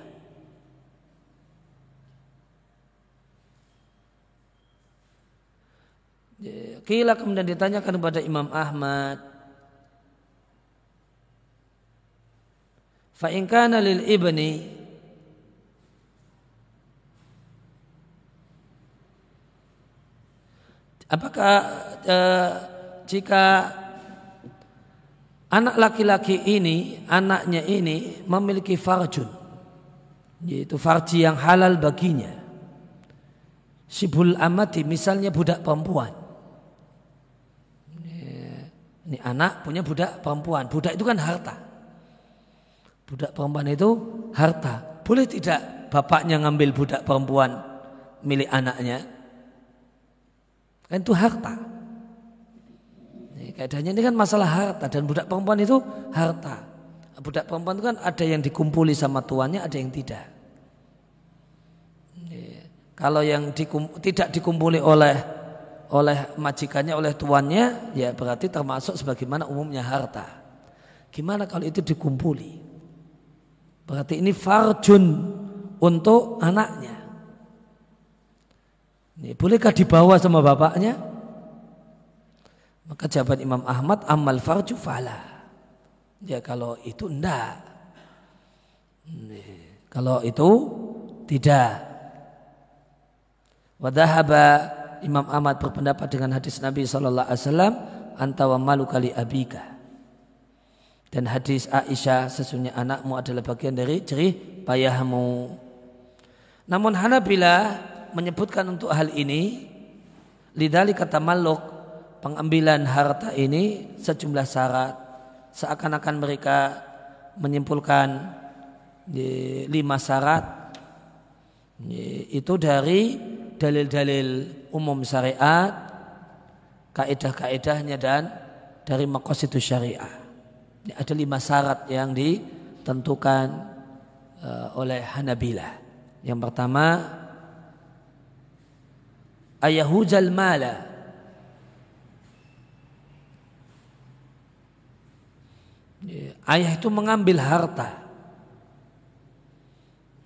A: Kila kemudian ditanyakan kepada Imam Ahmad, Fa'inkana lil ibni Apakah eh, jika anak laki-laki ini, anaknya ini memiliki farjun, yaitu farji yang halal baginya. Sibul amati, misalnya budak perempuan. Ini anak punya budak perempuan. Budak itu kan harta. Budak perempuan itu harta. Boleh tidak bapaknya ngambil budak perempuan milik anaknya? Kan itu harta. Keadaannya ini kan masalah harta dan budak perempuan itu harta. Budak perempuan itu kan ada yang dikumpuli sama tuannya, ada yang tidak. Kalau yang dikum, tidak dikumpuli oleh oleh majikannya, oleh tuannya, ya berarti termasuk sebagaimana umumnya harta. Gimana kalau itu dikumpuli? Berarti ini farjun untuk anaknya. Ini, bolehkah dibawa sama bapaknya? Maka jawaban Imam Ahmad amal farju fala. Ya kalau itu enggak. Kalau itu tidak. Wadahaba Imam Ahmad berpendapat dengan hadis Nabi Shallallahu Alaihi Wasallam antawa malu kali abika. Dan hadis Aisyah sesungguhnya anakmu adalah bagian dari jerih payahmu. Namun Hanabila menyebutkan untuk hal ini lidali kata maluk pengambilan harta ini sejumlah syarat. Seakan-akan mereka menyimpulkan lima syarat. Itu dari dalil-dalil umum syariat, kaidah-kaidahnya dan dari itu syariah. Ini ada lima syarat yang ditentukan uh, oleh Hanabila. Yang pertama, ayahujal mala. Ayah itu mengambil harta.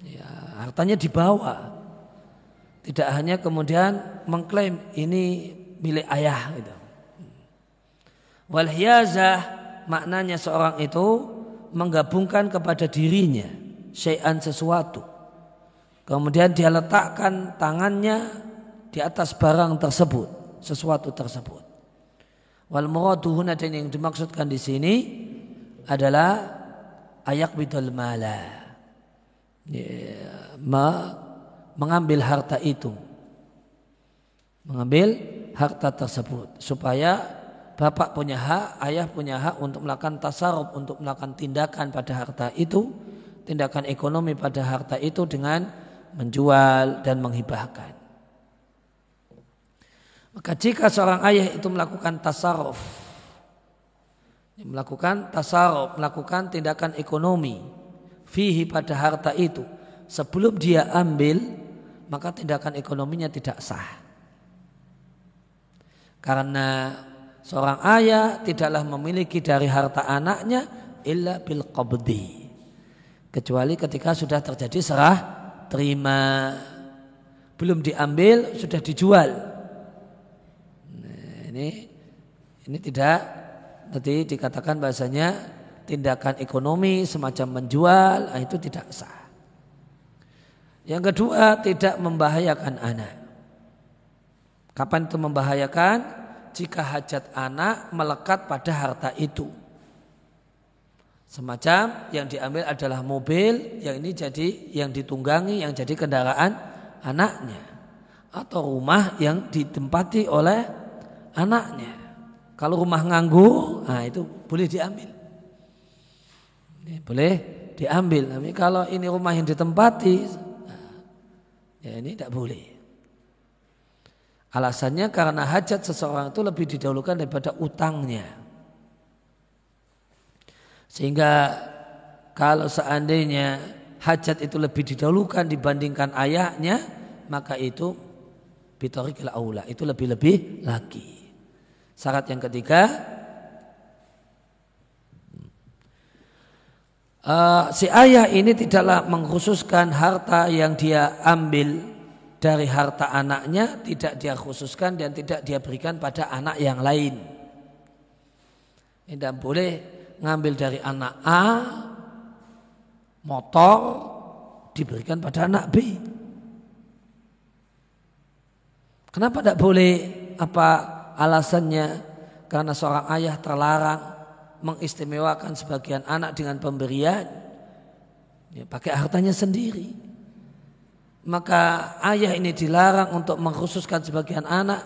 A: Ya, hartanya dibawa. Tidak hanya kemudian mengklaim ini milik ayah gitu. Wal maknanya seorang itu menggabungkan kepada dirinya syai'an sesuatu. Kemudian dia letakkan tangannya di atas barang tersebut, sesuatu tersebut. Wal muraduhuna dan yang dimaksudkan di sini adalah ayak bidul mala. Ya, mengambil harta itu. Mengambil harta tersebut supaya bapak punya hak, ayah punya hak untuk melakukan tasarruf, untuk melakukan tindakan pada harta itu, tindakan ekonomi pada harta itu dengan menjual dan menghibahkan. Maka jika seorang ayah itu melakukan tasarruf, melakukan tasarruf, melakukan tindakan ekonomi, fihi pada harta itu, sebelum dia ambil maka tindakan ekonominya tidak sah. Karena seorang ayah tidaklah memiliki dari harta anaknya illa bil qabdi. Kecuali ketika sudah terjadi serah terima belum diambil sudah dijual. Nah, ini ini tidak tadi dikatakan bahasanya tindakan ekonomi semacam menjual ah, itu tidak sah. Yang kedua tidak membahayakan anak. Kapan itu membahayakan? Jika hajat anak melekat pada harta itu. Semacam yang diambil adalah mobil, yang ini jadi yang ditunggangi, yang jadi kendaraan anaknya. Atau rumah yang ditempati oleh anaknya. Kalau rumah nganggur, nah itu boleh diambil. Boleh diambil. Tapi kalau ini rumah yang ditempati, Ya ini tidak boleh. Alasannya karena hajat seseorang itu lebih didahulukan daripada utangnya. Sehingga kalau seandainya hajat itu lebih didahulukan dibandingkan ayahnya, maka itu bitorikil aula, itu lebih-lebih lagi. Syarat yang ketiga, uh, si ayah ini tidaklah mengkhususkan harta yang dia ambil dari harta anaknya tidak dia khususkan dan tidak dia berikan pada anak yang lain. Tidak boleh ngambil dari anak A motor diberikan pada anak B. Kenapa tidak boleh apa alasannya karena seorang ayah terlarang mengistimewakan sebagian anak dengan pemberian ya, pakai hartanya sendiri. Maka ayah ini dilarang untuk mengkhususkan sebagian anak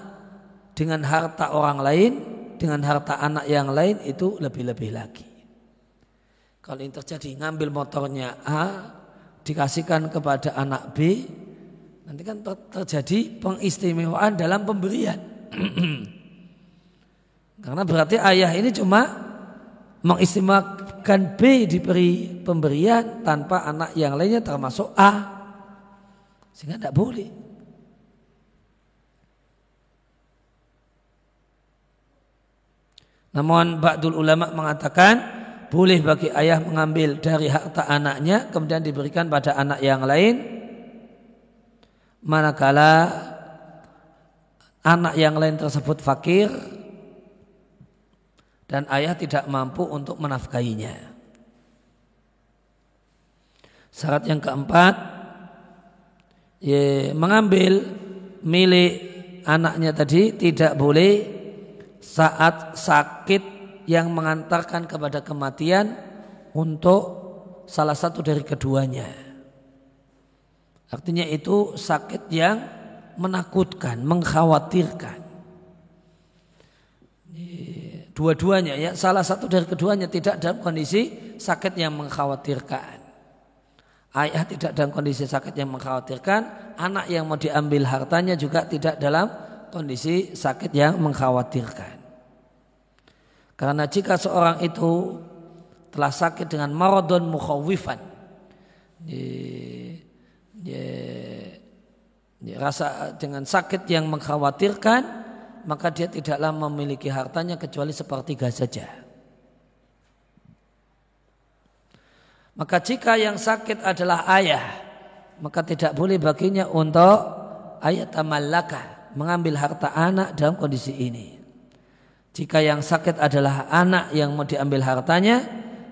A: dengan harta orang lain dengan harta anak yang lain itu lebih-lebih lagi. Kalau ini terjadi ngambil motornya A dikasihkan kepada anak B nanti kan terjadi pengistimewaan dalam pemberian. Karena berarti ayah ini cuma mengistimewakan B diberi pemberian tanpa anak yang lainnya termasuk A. Sehingga tidak boleh. Namun Ba'dul ulama mengatakan boleh bagi ayah mengambil dari harta anaknya kemudian diberikan pada anak yang lain. Manakala anak yang lain tersebut fakir dan ayah tidak mampu untuk menafkahinya. Syarat yang keempat, ya, mengambil milik anaknya tadi tidak boleh saat sakit yang mengantarkan kepada kematian untuk salah satu dari keduanya. Artinya itu sakit yang menakutkan, mengkhawatirkan. Dua-duanya ya, salah satu dari keduanya tidak dalam kondisi sakit yang mengkhawatirkan. Ayah tidak dalam kondisi sakit yang mengkhawatirkan, anak yang mau diambil hartanya juga tidak dalam kondisi sakit yang mengkhawatirkan. Karena jika seorang itu telah sakit dengan maradon mukhawifan, rasa dengan sakit yang mengkhawatirkan, maka dia tidaklah memiliki hartanya kecuali sepertiga saja. Maka jika yang sakit adalah ayah, maka tidak boleh baginya untuk ayat tamallaka mengambil harta anak dalam kondisi ini. Jika yang sakit adalah anak yang mau diambil hartanya,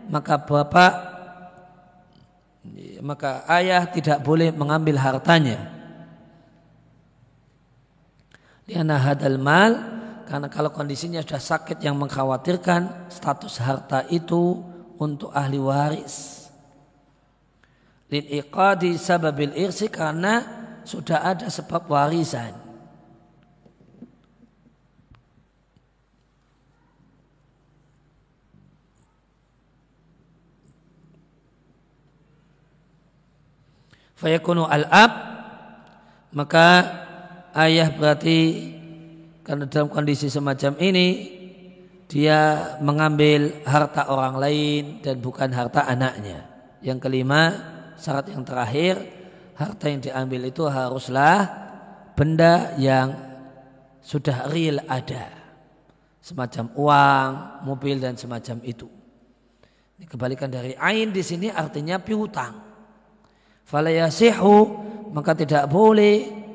A: maka bapak maka ayah tidak boleh mengambil hartanya. Liana hadal mal karena kalau kondisinya sudah sakit yang mengkhawatirkan status harta itu untuk ahli waris. Lin iqadi sababil irsi karena sudah ada sebab warisan. fayakunu al-ab maka ayah berarti karena dalam kondisi semacam ini dia mengambil harta orang lain dan bukan harta anaknya. Yang kelima, syarat yang terakhir, harta yang diambil itu haruslah benda yang sudah real ada. Semacam uang, mobil dan semacam itu. Ini kebalikan dari ain di sini artinya piutang falayasihu maka tidak boleh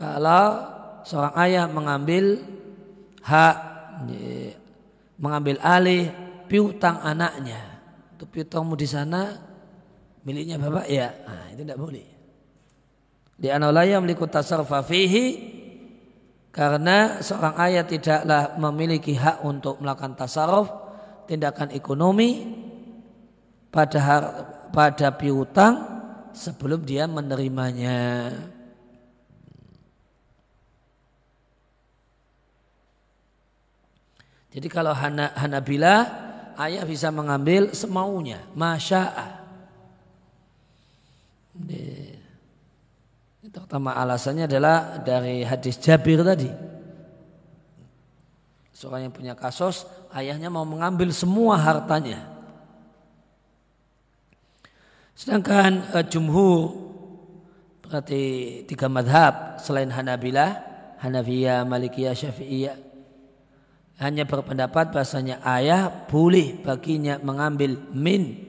A: kalau seorang ayah mengambil hak mengambil alih piutang anaknya itu piutangmu di sana miliknya bapak ya nah, itu tidak boleh di analaya memiliki tasarrufa fihi karena seorang ayah tidaklah memiliki hak untuk melakukan tasarruf tindakan ekonomi pada pada piutang sebelum dia menerimanya. Jadi kalau Hana, Hanabila ayah bisa mengambil semaunya, masya'a. Terutama alasannya adalah dari hadis Jabir tadi. Seorang yang punya kasus, ayahnya mau mengambil semua hartanya. Sedangkan uh, jumhur berarti tiga madhab selain Hanabilah, Hanafiyah, Malikiyah, Syafi'iyah hanya berpendapat bahasanya ayah boleh baginya mengambil min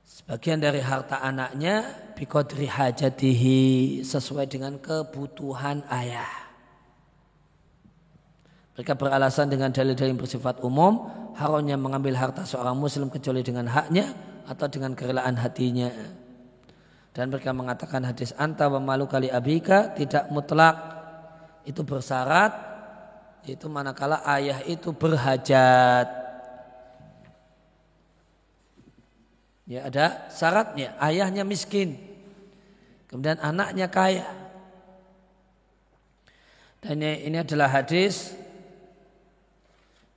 A: sebagian dari harta anaknya biqadri hajatihi sesuai dengan kebutuhan ayah. Mereka beralasan dengan dalil-dalil bersifat umum, haramnya mengambil harta seorang muslim kecuali dengan haknya atau dengan kerelaan hatinya. Dan mereka mengatakan hadis anta wa malu kali abika tidak mutlak itu bersyarat itu manakala ayah itu berhajat. Ya ada syaratnya, ayahnya miskin. Kemudian anaknya kaya. Dan ini adalah hadis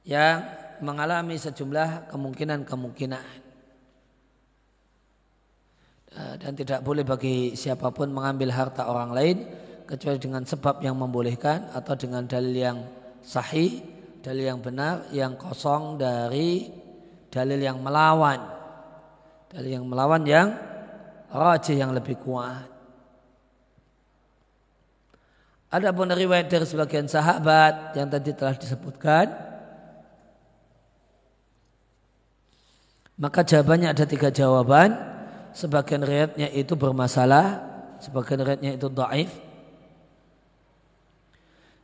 A: yang mengalami sejumlah kemungkinan-kemungkinan. Eh, dan tidak boleh bagi siapa pun mengambil harta orang lain kecuali dengan sebab yang membolehkan atau dengan dalil yang sahih, dalil yang benar, yang kosong dari dalil yang melawan. Dalil yang melawan yang rajih yang lebih kuat. Ada pun riwayat dari sebagian sahabat yang tadi telah disebutkan. Maka jawabannya ada tiga jawaban. Sebagian riwayatnya itu bermasalah, sebagian riwayatnya itu daif,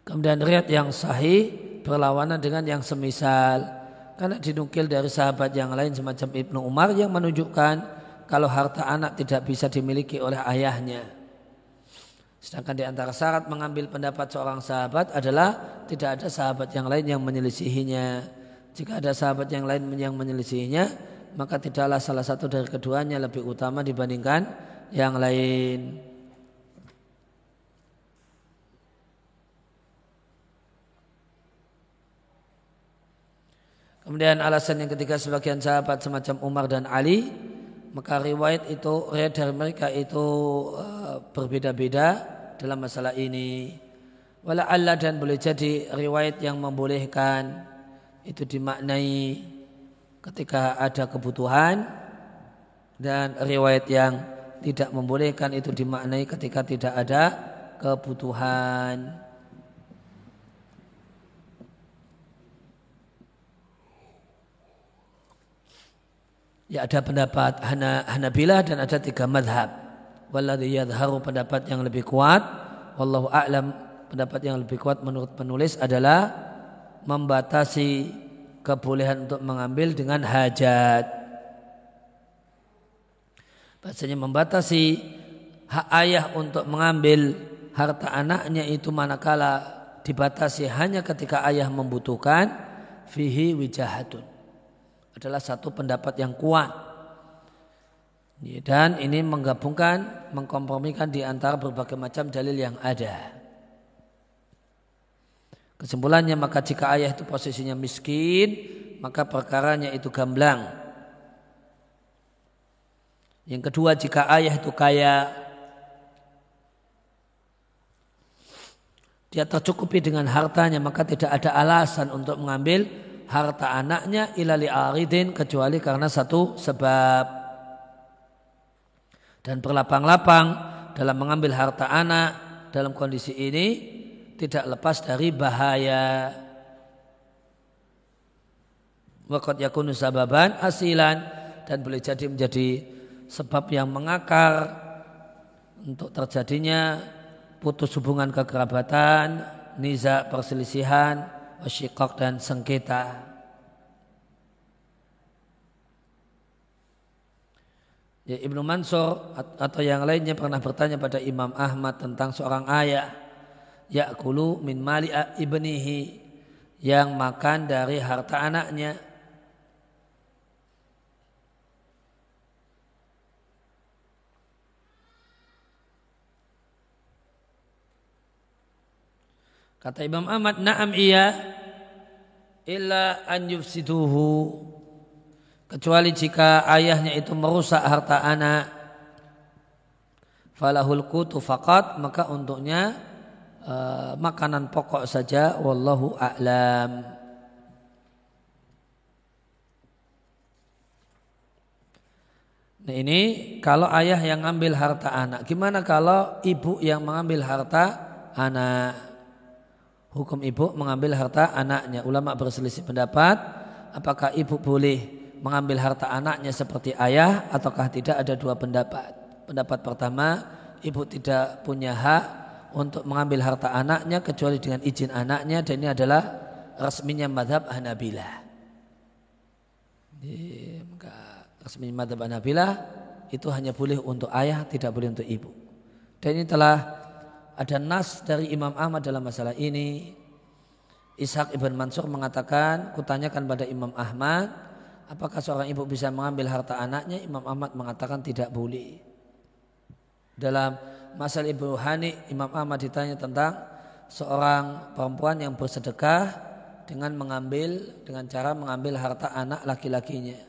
A: Kemudian riat yang sahih berlawanan dengan yang semisal. Karena dinukil dari sahabat yang lain semacam Ibnu Umar yang menunjukkan kalau harta anak tidak bisa dimiliki oleh ayahnya. Sedangkan di antara syarat mengambil pendapat seorang sahabat adalah tidak ada sahabat yang lain yang menyelisihinya. Jika ada sahabat yang lain yang menyelisihinya, maka tidaklah salah satu dari keduanya lebih utama dibandingkan yang lain. Kemudian alasan yang ketiga sebagian sahabat semacam Umar dan Ali maka riwayat itu riwayat dari mereka itu uh, berbeda-beda dalam masalah ini. Wala Allah dan boleh jadi riwayat yang membolehkan itu dimaknai ketika ada kebutuhan dan riwayat yang tidak membolehkan itu dimaknai ketika tidak ada kebutuhan. Ya ada pendapat Hana, Hanabilah dan ada tiga madhab. Walladhi yadharu pendapat yang lebih kuat. Wallahu a'lam pendapat yang lebih kuat menurut penulis adalah membatasi kebolehan untuk mengambil dengan hajat. Bahasanya membatasi hak ayah untuk mengambil harta anaknya itu manakala dibatasi hanya ketika ayah membutuhkan fihi wijahatun adalah satu pendapat yang kuat. Dan ini menggabungkan, mengkompromikan di antara berbagai macam dalil yang ada. Kesimpulannya maka jika ayah itu posisinya miskin, maka perkaranya itu gamblang. Yang kedua jika ayah itu kaya, dia tercukupi dengan hartanya maka tidak ada alasan untuk mengambil harta anaknya ilali aridin kecuali karena satu sebab. Dan berlapang-lapang dalam mengambil harta anak dalam kondisi ini tidak lepas dari bahaya. Wakat yakunu sababan asilan dan boleh jadi menjadi sebab yang mengakar untuk terjadinya putus hubungan kekerabatan, niza perselisihan, wasyikok dan sengketa. Ya, Ibnu Mansur atau yang lainnya pernah bertanya pada Imam Ahmad tentang seorang ayah yakulu min mali ibnihi yang makan dari harta anaknya Kata Imam Ahmad, "Na'am iya illa an yufsiduhu." Kecuali jika ayahnya itu merusak harta anak. Falahul kutu faqat, maka untuknya uh, makanan pokok saja wallahu a'lam. Nah ini kalau ayah yang ngambil harta anak, gimana kalau ibu yang mengambil harta anak? Hukum ibu mengambil harta anaknya. Ulama berselisih pendapat apakah ibu boleh mengambil harta anaknya seperti ayah ataukah tidak ada dua pendapat. Pendapat pertama, ibu tidak punya hak untuk mengambil harta anaknya kecuali dengan izin anaknya dan ini adalah resminya madhab Hanabilah. resminya madhab Hanabilah itu hanya boleh untuk ayah, tidak boleh untuk ibu. Dan ini telah ada nas dari Imam Ahmad dalam masalah ini. Ishak ibn Mansur mengatakan, kutanyakan pada Imam Ahmad, apakah seorang ibu bisa mengambil harta anaknya? Imam Ahmad mengatakan tidak boleh. Dalam masalah Ibu Hani, Imam Ahmad ditanya tentang seorang perempuan yang bersedekah dengan mengambil dengan cara mengambil harta anak laki-lakinya.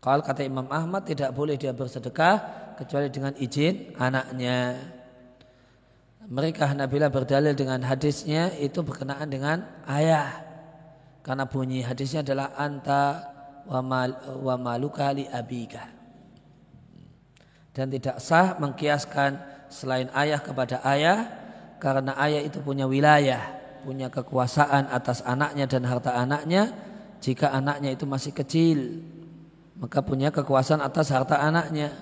A: Kalau kata Imam Ahmad tidak boleh dia bersedekah kecuali dengan izin anaknya mereka Hanabila berdalil dengan hadisnya itu berkenaan dengan ayah. Karena bunyi hadisnya adalah anta wa, wa maluka li abika. Dan tidak sah mengkiaskan selain ayah kepada ayah karena ayah itu punya wilayah, punya kekuasaan atas anaknya dan harta anaknya jika anaknya itu masih kecil maka punya kekuasaan atas harta anaknya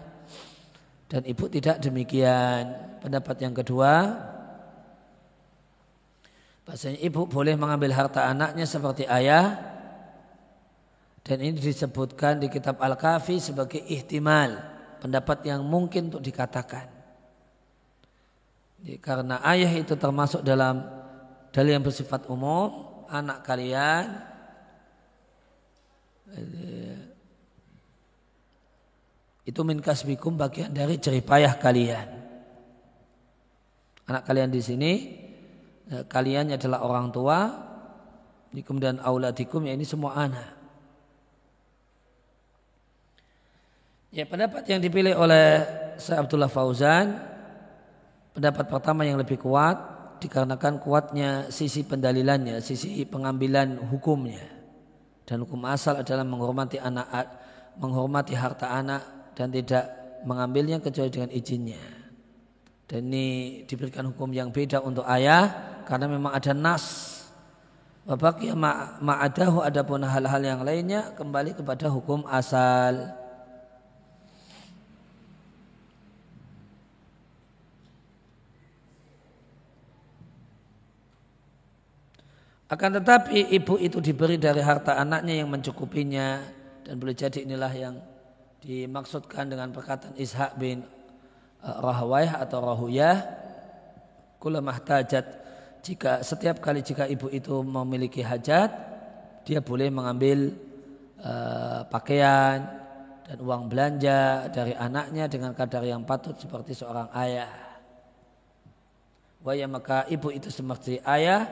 A: dan ibu tidak demikian. Pendapat yang kedua, bahasanya ibu boleh mengambil harta anaknya seperti ayah. Dan ini disebutkan di kitab Al-Kafi sebagai ihtimal, pendapat yang mungkin untuk dikatakan. Karena ayah itu termasuk dalam dalil yang bersifat umum, anak kalian itu min kasbikum bagian dari jeripayah kalian. Anak kalian di sini ya, kalian adalah orang tua, kemudian auladikum ya ini semua anak. Ya pendapat yang dipilih oleh Syekh Abdullah Fauzan pendapat pertama yang lebih kuat dikarenakan kuatnya sisi pendalilannya, sisi pengambilan hukumnya. Dan hukum asal adalah menghormati anak menghormati harta anak dan tidak mengambilnya kecuali dengan izinnya. Dan ini diberikan hukum yang beda untuk ayah karena memang ada nas. Wabaki ma'adahu adapun hal-hal yang lainnya kembali kepada hukum asal. Akan tetapi ibu itu diberi dari harta anaknya yang mencukupinya dan boleh jadi inilah yang dimaksudkan dengan perkataan Ishak bin rahwayah atau rahuyah kulamah tajat jika setiap kali jika ibu itu memiliki hajat dia boleh mengambil uh, pakaian dan uang belanja dari anaknya dengan kadar yang patut seperti seorang ayah. Waya maka ibu itu seperti ayah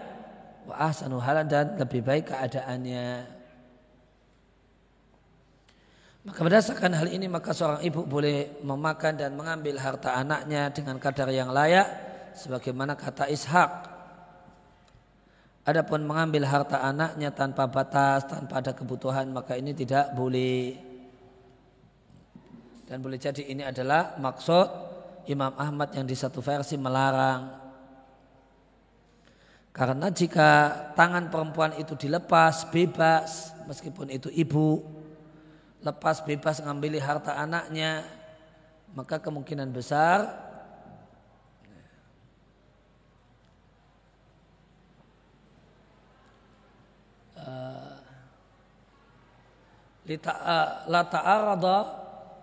A: wa ahsanu halan dan lebih baik keadaannya. Maka berdasarkan hal ini maka seorang ibu boleh memakan dan mengambil harta anaknya dengan kadar yang layak sebagaimana kata Ishak. Adapun mengambil harta anaknya tanpa batas, tanpa ada kebutuhan maka ini tidak boleh. Dan boleh jadi ini adalah maksud Imam Ahmad yang di satu versi melarang. Karena jika tangan perempuan itu dilepas bebas meskipun itu ibu lepas bebas mengambil harta anaknya maka kemungkinan besar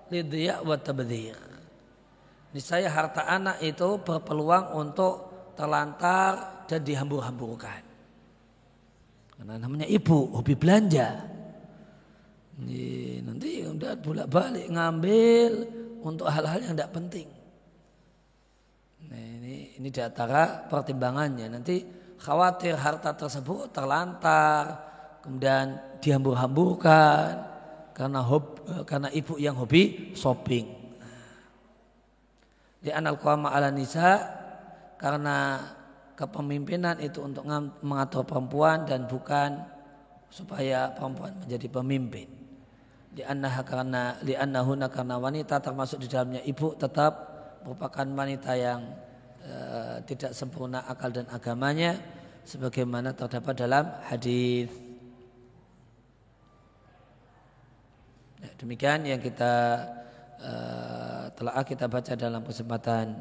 A: lidya wa tabdhir. Niscaya harta anak itu berpeluang untuk terlantar dan dihambur-hamburkan. Karena namanya ibu, hobi belanja. Ini, nanti udah bolak balik ngambil untuk hal-hal yang tidak penting. Nah, ini ini di antara pertimbangannya. Nanti khawatir harta tersebut terlantar, kemudian dihambur-hamburkan karena hob, karena ibu yang hobi shopping. Di anal qama ala nisa karena kepemimpinan itu untuk mengatur perempuan dan bukan supaya perempuan menjadi pemimpin li'annaha karena li'annahuna karena wanita termasuk di dalamnya ibu tetap merupakan wanita yang uh, tidak sempurna akal dan agamanya sebagaimana terdapat dalam hadis. Ya, demikian yang kita uh, telah kita baca dalam kesempatan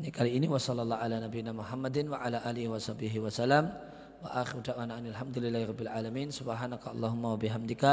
A: ini kali ini. Wasallallahu ala nabiyina Muhammadin wa ala alihi washabihi wasallam wa akhiru da'wana alhamdulillahi alamin. Subhanaka allahumma wa bihamdika